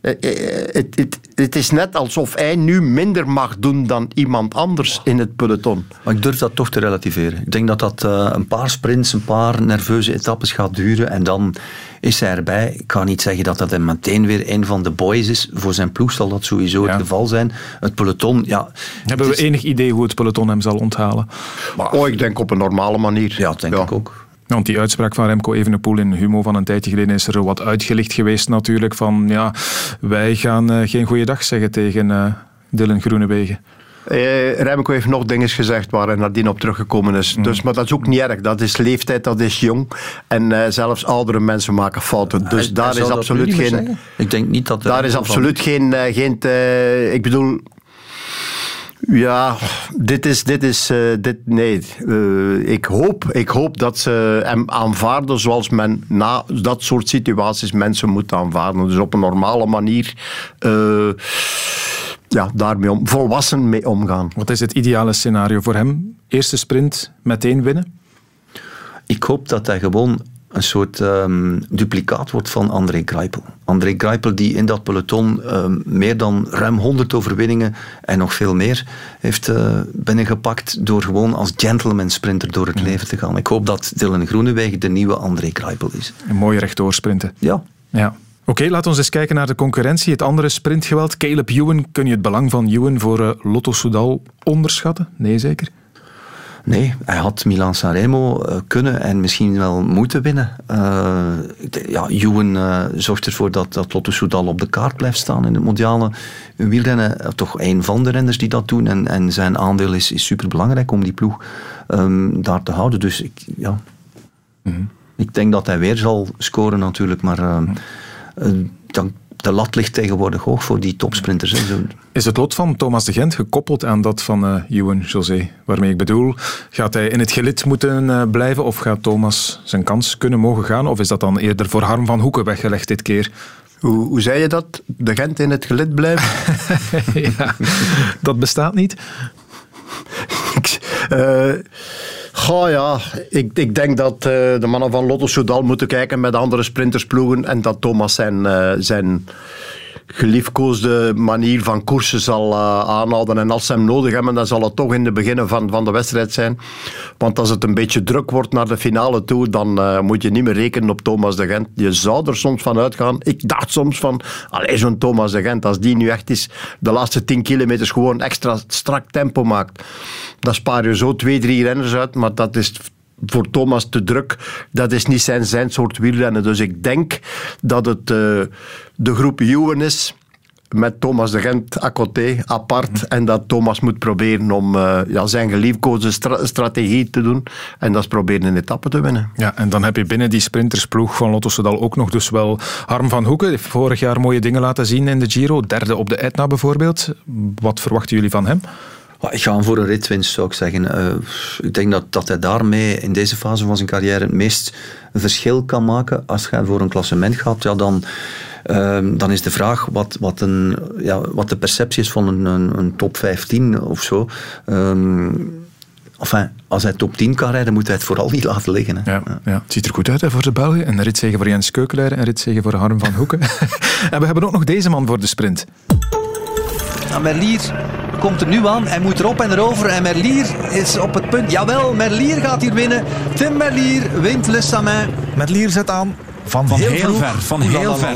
Eh, eh, Het, het, het is net alsof hij nu minder mag doen dan iemand anders in het peloton.
Maar ik durf dat toch te relativeren. Ik denk dat dat eh, een paar sprints, een paar nerveuze etappes gaat duren en dan is hij erbij. Ik kan niet zeggen dat dat hem meteen weer een van de boys is. Voor zijn ploeg zal dat sowieso het geval zijn. Het peloton, ja...
Hebben we enig idee hoe het peloton hem zal onthalen?
Oh, ik denk op een normale manier.
Ja, denk ik ook.
Want die uitspraak van Remco Evenepoel in Humo van een tijdje geleden is er wat uitgelicht geweest natuurlijk. Van ja, wij gaan eh, geen goede dag zeggen tegen eh, Dylan Groenewegen.
Eh, Remco heeft nog dingen gezegd waar hij nadien op teruggekomen is.
Mm.
Dus, maar dat is ook niet erg. Dat is leeftijd, dat is jong. En eh, zelfs oudere mensen maken fouten. Dus
Hij-
daar
hij
is absoluut geen...
Ik denk niet dat...
Daar is absoluut geen... eh, geen te- ik bedoel... Ja, dit is... Dit is eh, dit, nee, Eh, ik, hoop, ik hoop dat ze hem aanvaarden zoals men na dat soort situaties mensen moet aanvaarden. Dus op een normale manier... eh, ja, daarmee om, volwassen mee omgaan.
Wat is het ideale scenario voor hem? Eerste sprint, meteen winnen?
Ik hoop dat hij gewoon een soort ehm, duplicaat wordt van André Greipel. André Greipel die in dat peloton ehm, meer dan ruim 100 overwinningen en nog veel meer heeft eh, binnengepakt door gewoon als gentleman sprinter door het leven te gaan. Ik hoop dat Dylan Groenewegen de nieuwe André Greipel is.
Een mooi rechtdoor sprinten.
Ja.
Ja. Oké, laten we eens kijken naar de concurrentie. Het andere sprintgeweld. Caleb Ewan. Kun je het belang van Ewan voor eh, Lotto Soudal onderschatten? Nee, zeker.
Nee, hij had Milan Sanremo eh, kunnen en misschien wel moeten winnen. Denk- ja, Ewan eh, zorgt ervoor dat, dat Lotto Soudal op de kaart blijft staan in het mondiale wielrennen. Toch een van de renners die dat doen. En, en zijn aandeel is, is superbelangrijk om die ploeg ehm, daar te houden. Dus ik, ja, ik denk dat hij weer zal scoren natuurlijk. Maar eh, dan, de lat ligt tegenwoordig hoog voor die topsprinters. hè.
Is het lot van Thomas de Gent gekoppeld aan dat van eh Ewan José? Waarmee ik bedoel, gaat hij in het gelid moeten eh, blijven of gaat Thomas zijn kans kunnen mogen gaan? Of is dat dan eerder voor Harm van Hoeken weggelegd dit keer?
Hoe, hoe zei je dat? De Gent in het gelid blijven?
ja, dat bestaat niet.
Eh goh ja, ik, ik denk dat eh, de mannen van Lotto Soudal moeten kijken met andere sprintersploegen en dat Thomas zijn, eh, zijn geliefkoosde manier van koersen zal eh, aanhouden. En als ze hem nodig hebben, dan zal het toch in de beginnen van, van de wedstrijd zijn. Want als het een beetje druk wordt naar de finale toe, dan eh, moet je niet meer rekenen op Thomas de Gent. Je zou er soms van uitgaan. Ik dacht soms van, allee, zo'n Thomas de Gent, als die nu echt is, de laatste 10 kilometers gewoon extra strak tempo maakt, dan spaar je zo twee, drie renners uit. Maar dat is voor Thomas te druk. Dat is niet zijn, zijn soort wielrennen. Dus ik denk dat het eh, de groep Ewan is met Thomas de Gent à côté, apart. En dat Thomas moet proberen om eh, ja, zijn geliefkoosde stra- strategie te doen. En dat is proberen een etappe te winnen.
Ja, en dan heb je binnen die sprintersploeg van Lotto Soudal ook nog dus wel Harm van Hoeken. Heeft vorig jaar mooie dingen laten zien in de Giro. Derde op de Etna bijvoorbeeld. Wat verwachten jullie van hem?
Ik ga voor een ritwinst, zou ik zeggen. Eh, ik denk dat, dat hij daarmee in deze fase van zijn carrière het meest verschil kan maken. Als hij voor een klassement gaat, ja, dan, ehm, dan is de vraag wat, wat, een, ja, wat de perceptie is van een, een, een top 15 of zo. Ehm, enfin, als hij top 10 kan rijden, moet hij het vooral niet laten liggen. Hè.
Ja, ja. Het ziet er goed uit hè, voor de Belgen. Een ritzegen voor Jens Keukelaar, een ritzegen voor Harm van Hoeken. en we hebben ook nog deze man voor de sprint.
Nou, Merlier komt er nu aan. Hij moet erop en erover. En Merlier is op het punt. Jawel, Merlier gaat hier winnen. Tim Merlier wint Le Samin.
Merlier zet aan van,
Van heel,
vroeg.
ver, van heel ver.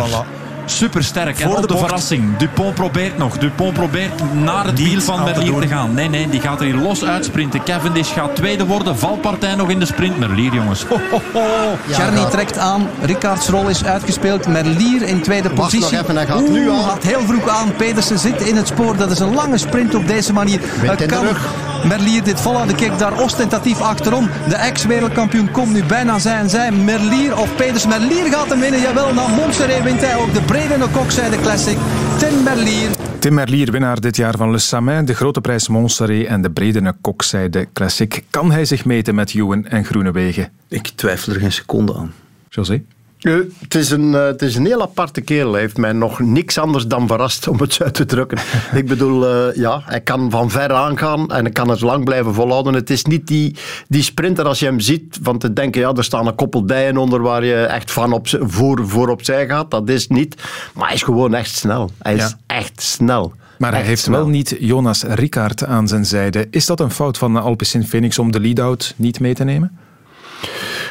Supersterk. En
Voor de
de, verrassing. Dupont probeert nog. Dupont probeert naar het
Niet
wiel van Merlier te, gaan. Nee, nee, die gaat er hier los uitsprinten. Cavendish gaat tweede worden. Valpartij nog in de sprint. Merlier, jongens. Ho, ho, ho.
Charny trekt aan. Riccards rol is uitgespeeld. Merlier in tweede
Wacht
positie.
nog even, hij gaat
Oeh,
nu
gaat heel vroeg aan. Pedersen zit in het spoor. Dat is een lange sprint op deze manier.
De
kan
rug.
Merlier dit volhouden. Kijk daar ostentatief achterom. De ex-wereldkampioen komt nu bijna zij en zij. Merlier of Pedersen. Merlier gaat hem winnen. Jawel, na Montserrat wint hij ook de Bredene Kokzijde Classic. Tim Merlier.
Tim Merlier, winnaar dit jaar van Le Samin, de Grote Prijs Montserrat en de Bredene Kokzijde Classic. Kan hij zich meten met Ewan en Groenewegen?
Ik twijfel er geen seconde aan.
José?
Het, is een, eh, het is een heel aparte kerel. Hij heeft mij nog niks anders dan verrast, om het zo uit te drukken. ik bedoel, eh, ja, hij kan van ver aangaan en hij kan het lang blijven volhouden. Het is niet die, die sprinter als je hem ziet, van te denken, ja, er staan een koppel dijen onder waar je echt van op, voor, voor opzij gaat. Dat is niet. Maar hij is gewoon echt snel. Hij is echt snel.
Maar hij heeft
snel.
wel niet Jonas Rickaert aan zijn zijde. Is dat een fout van Alpecin Phoenix om de lead-out niet mee te nemen?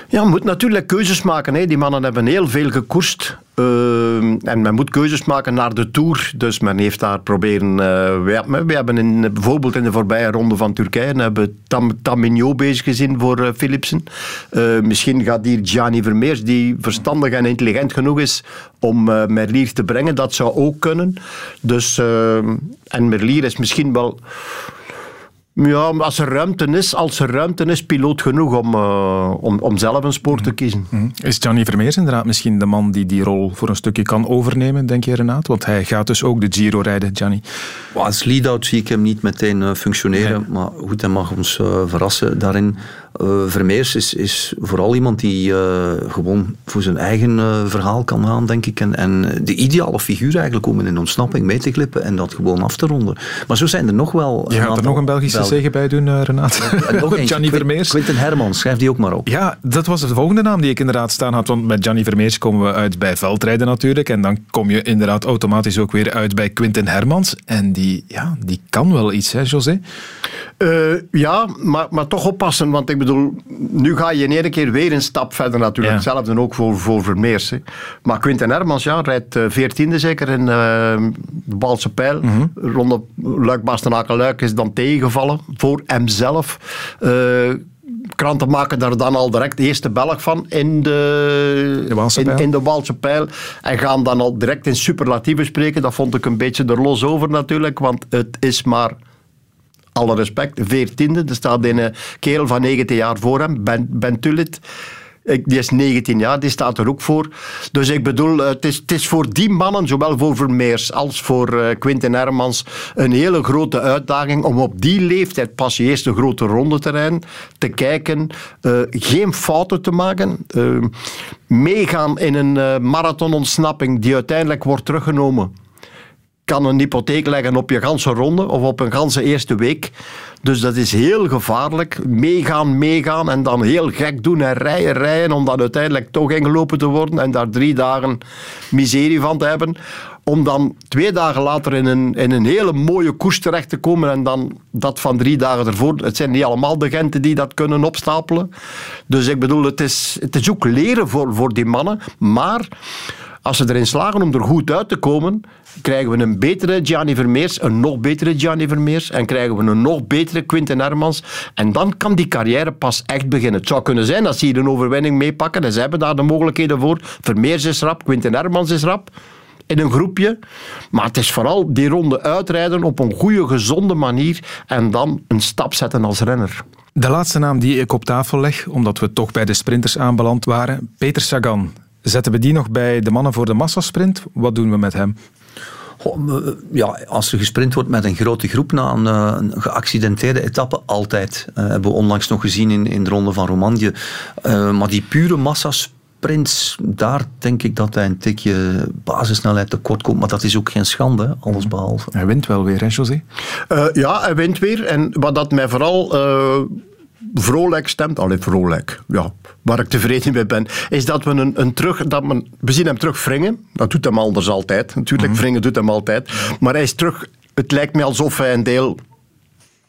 Ja, moet natuurlijk keuzes maken. Hè. Die mannen hebben heel veel gekoerst. Ehm, en men moet keuzes maken naar de Tour. Dus men heeft daar proberen... eh, we, hebben- we hebben in, bijvoorbeeld in de voorbije ronde van Turkije hebben we Tam, bezig gezien voor eh, Philipsen. Eh, misschien gaat hier Gianni Vermeers, die verstandig en intelligent genoeg is om eh, Merlier te brengen. Dat zou ook kunnen. Dus, en Merlier is misschien wel... Ja, maar als er ruimte is, als er ruimte is, piloot genoeg om, eh, om, om zelf een spoor te kiezen.
Is Gianni Vermeers inderdaad misschien de man die die rol voor een stukje kan overnemen, denk je Renaat? Want hij gaat dus ook de Giro rijden, Gianni.
Als lead-out zie ik hem niet meteen eh, functioneren. Maar goed, hij mag ons eh, verrassen daarin. Eh, Vermeers is, is vooral iemand die eh, gewoon voor zijn eigen eh, verhaal kan gaan, denk ik. En, en de ideale figuur eigenlijk om in een ontsnapping mee te glippen en dat gewoon af te ronden. Maar zo zijn er nog wel...
Je gaat er nog een Belgische
Belgen.
zege bij doen, eh, Renaat.
En nog
Gianni Vermeers.
Quinten Hermans, schrijf die ook maar op.
Ja, dat was de volgende naam die ik inderdaad staan had. Want met Gianni Vermeers komen we uit bij veldrijden natuurlijk. En dan kom je inderdaad automatisch ook weer uit bij Quinten Hermans. En die, ja, die kan wel iets, hè, José?
Eh, ja, maar, maar toch oppassen, want ik bedoel, nu ga je in één keer weer een stap verder natuurlijk.
Ja.
Hetzelfde ook voor, voor Vermeers. hè. Maar Quinten Hermans, ja, rijdt eh, veertiende zeker in eh, de Balse Pijl. Ronde Luik-Bastenaken-Luik is dan tegengevallen voor hemzelf. Eh kranten maken daar dan al direct de eerste Belg van in de,
De Waalse
in, de Waalse Pijl. En gaan dan al direct in superlatieven spreken. Dat vond ik een beetje er los over natuurlijk, want het is maar alle respect, veertiende. Er staat een kerel van 19 jaar voor hem, Ben, ben Tullit. Die is 19 jaar, die staat er ook voor. Dus ik bedoel, eh, het is, het is voor die mannen, zowel voor Vermeers als voor eh, Quinten Hermans, een hele grote uitdaging om op die leeftijd pas je eerste grote ronde te rijden, te kijken, eh, geen fouten te maken, eh, meegaan in een eh, marathonontsnapping die uiteindelijk wordt teruggenomen kan een hypotheek leggen op je ganse ronde of op een ganse eerste week. Dus dat is heel gevaarlijk. Meegaan, meegaan en dan heel gek doen en rijden, rijden om dan uiteindelijk toch ingelopen te worden en daar drie dagen miserie van te hebben. Om dan twee dagen later in een, in een hele mooie koers terecht te komen en dan dat van drie dagen ervoor. Het zijn niet allemaal de Genten die dat kunnen opstapelen. Dus ik bedoel, het is, het is ook leren voor, voor die mannen. Maar als ze erin slagen om er goed uit te komen, krijgen we een betere Gianni Vermeers, een nog betere Gianni Vermeers en krijgen we een nog betere Quinten Hermans. En dan kan die carrière pas echt beginnen. Het zou kunnen zijn dat ze hier een overwinning meepakken en ze hebben daar de mogelijkheden voor. Vermeers is rap, Quinten Hermans is rap in een groepje. Maar het is vooral die ronde uitrijden op een goede, gezonde manier en dan een stap zetten als renner.
De laatste naam die ik op tafel leg, omdat we toch bij de sprinters aanbeland waren, Peter Sagan. Zetten we die nog bij de mannen voor de massasprint? Wat doen we met hem?
Eh, ja, als er gesprint wordt met een grote groep na een, eh, een geaccidenteerde etappe, altijd. Eh, hebben we onlangs nog gezien in, in de Ronde van Romandie. Eh, maar die pure massasprints, daar denk ik dat hij een tikje basissnelheid tekort komt. Maar dat is ook geen schande, hè, alles behalve.
Hij wint wel weer, hè, José?
Eh, ja, hij wint weer. En wat dat mij vooral eh, vrolijk stemt, allee, vrolijk, ja, waar ik tevreden mee ben, is dat we een, een terug, dat men, we zien hem terug wringen. Dat doet hem anders altijd. Natuurlijk, wringen doet hem altijd. Maar hij is terug, het lijkt me alsof hij een deel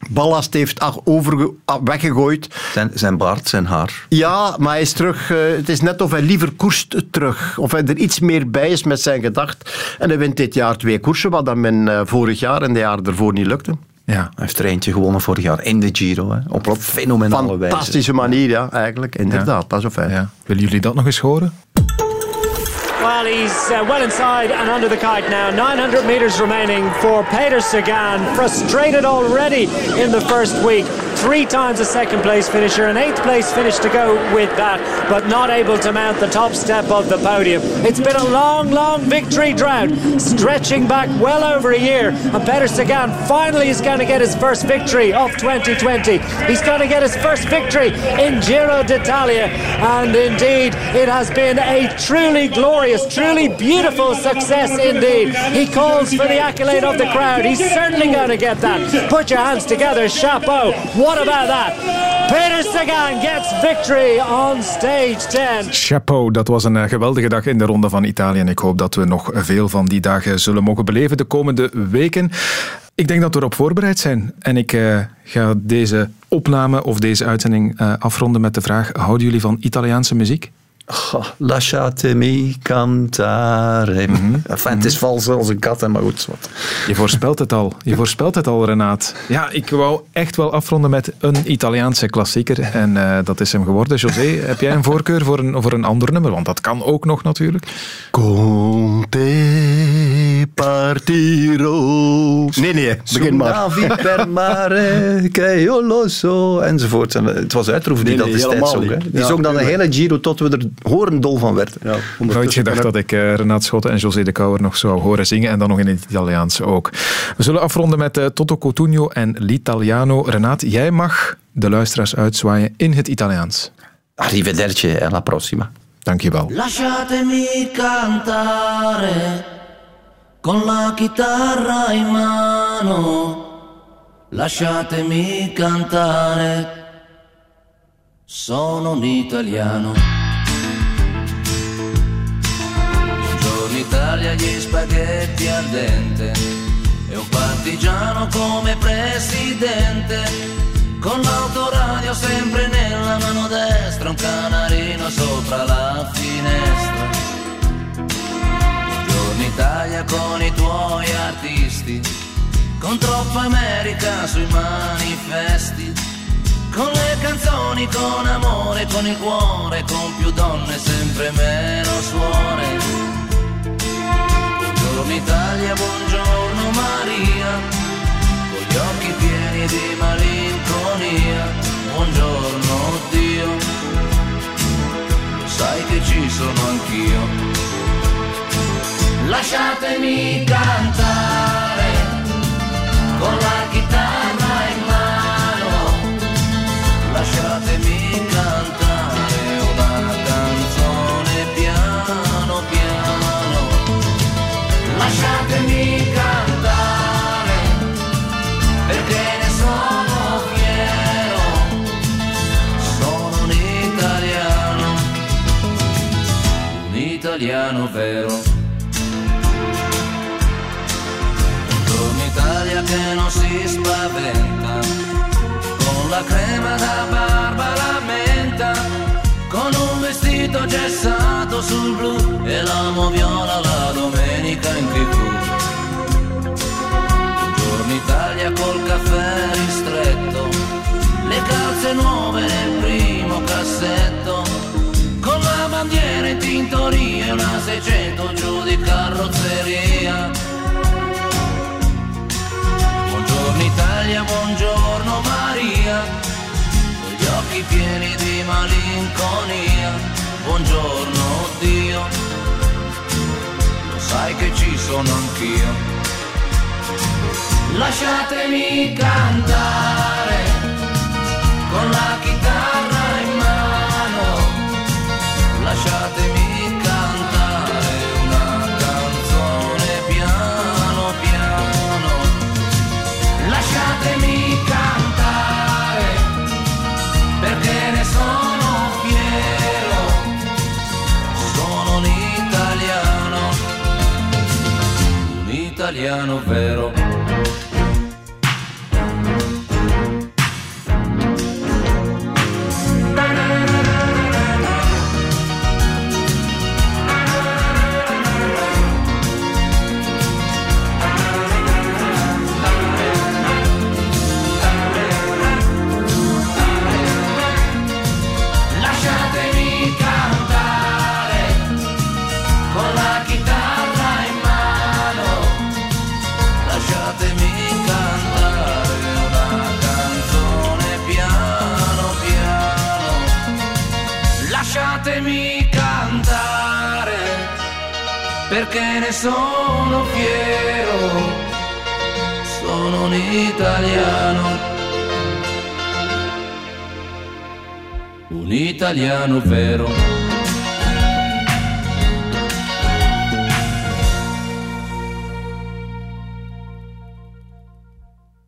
ballast heeft overge, ah, weggegooid.
Zijn, zijn baard, zijn haar.
Ja, maar hij is terug. eh, het is net of hij liever koerst terug. Of hij er iets meer bij is met zijn gedacht. En hij wint dit jaar twee koersen, wat hem in, eh, vorig jaar en de jaar ervoor niet lukte.
Ja.
Hij heeft er eentje gewonnen vorig jaar in de Giro. Hè. Op een fenomenale wijze.
Fantastische manier, ja, eigenlijk. Inderdaad, dat is een feit.
Ja. Willen jullie dat nog eens horen?
Well, he's uh, well inside and under the kite now. 900 metres remaining for Peter Sagan. Frustrated already in the first week. Three times a second place finisher, an eighth place finish to go with that, but not able to mount the top step of the podium. It's been a long, long victory drought, stretching back well over a year. And Peter Sagan finally is going to get his first victory of 2020. He's going to get his first victory in Giro d'Italia. And indeed, it has been a truly glorious, truly beautiful success indeed. He calls for the accolade of the crowd. He's certainly going to get that. Put your hands together, chapeau. What about that? Peter Sagan gets victory on stage 10.
Chapeau, dat was een eh, geweldige dag in de Ronde van Italië. En ik hoop dat we nog veel van die dagen zullen mogen beleven de komende weken. Ik denk dat we erop voorbereid zijn. En ik eh, ga deze opname of deze uitzending eh, afronden met de vraag: houden jullie van Italiaanse muziek?
Goh, Lasciatemi cantare. enfin, het is vals als een kat, hè, maar goed. Wat.
Je voorspelt het al. Je voorspelt het al, Renaat. Ja, ik wou echt wel afronden met een Italiaanse klassieker. En eh, dat is hem geworden. José, heb jij een voorkeur voor een, voor een ander nummer? Want dat kan ook nog natuurlijk.
Con te partirò. Nee, nee, begin maar.
Navi per mare, che io lo so, enzovoort. En het was Uitroef die
Nee,
dat destijds ook. Hè. Die
Ja,
zong dan een hele Giro tot we er horendol van werden.
Ja,
Nooit gedacht dat ik eh, Renaat Schotten en José de Kouwer nog zou horen zingen en dan nog in het Italiaans ook. We zullen afronden met eh, Toto Cotugno en L'Italiano. Renaat, jij mag de luisteraars uitzwaaien in het Italiaans.
Arrivederci e alla prossima.
Dankjewel.
Lasciatemi cantare con la chitarra in mano. Lasciatemi cantare. Sono un italiano. Buongiorno Italia, gli spaghetti al dente. E un partigiano come presidente. Con l'autoradio sempre nella mano destra, un canarino sopra la finestra. Italia con i tuoi artisti, con troppa America sui manifesti, con le canzoni, con amore, con il cuore, con più donne, sempre meno suore. Buongiorno Italia, buongiorno Maria, con gli occhi pieni di malinconia. Buongiorno Dio, sai che ci sono anch'io. Lasciatemi cantare con la chitarra in mano. Lasciatemi cantare una canzone piano piano. Lasciatemi cantare perché ne sono fiero. Sono un italiano, un italiano vero. Che non si spaventa, con la crema da barba la menta, con un vestito gessato sul blu e l'amo viola la domenica in tv. malinconia, buongiorno Dio, lo sai che ci sono anch'io. Lasciatemi cantare con la chitarra. italiano vero. ne sono fiero, sono un italiano. Un italiano vero.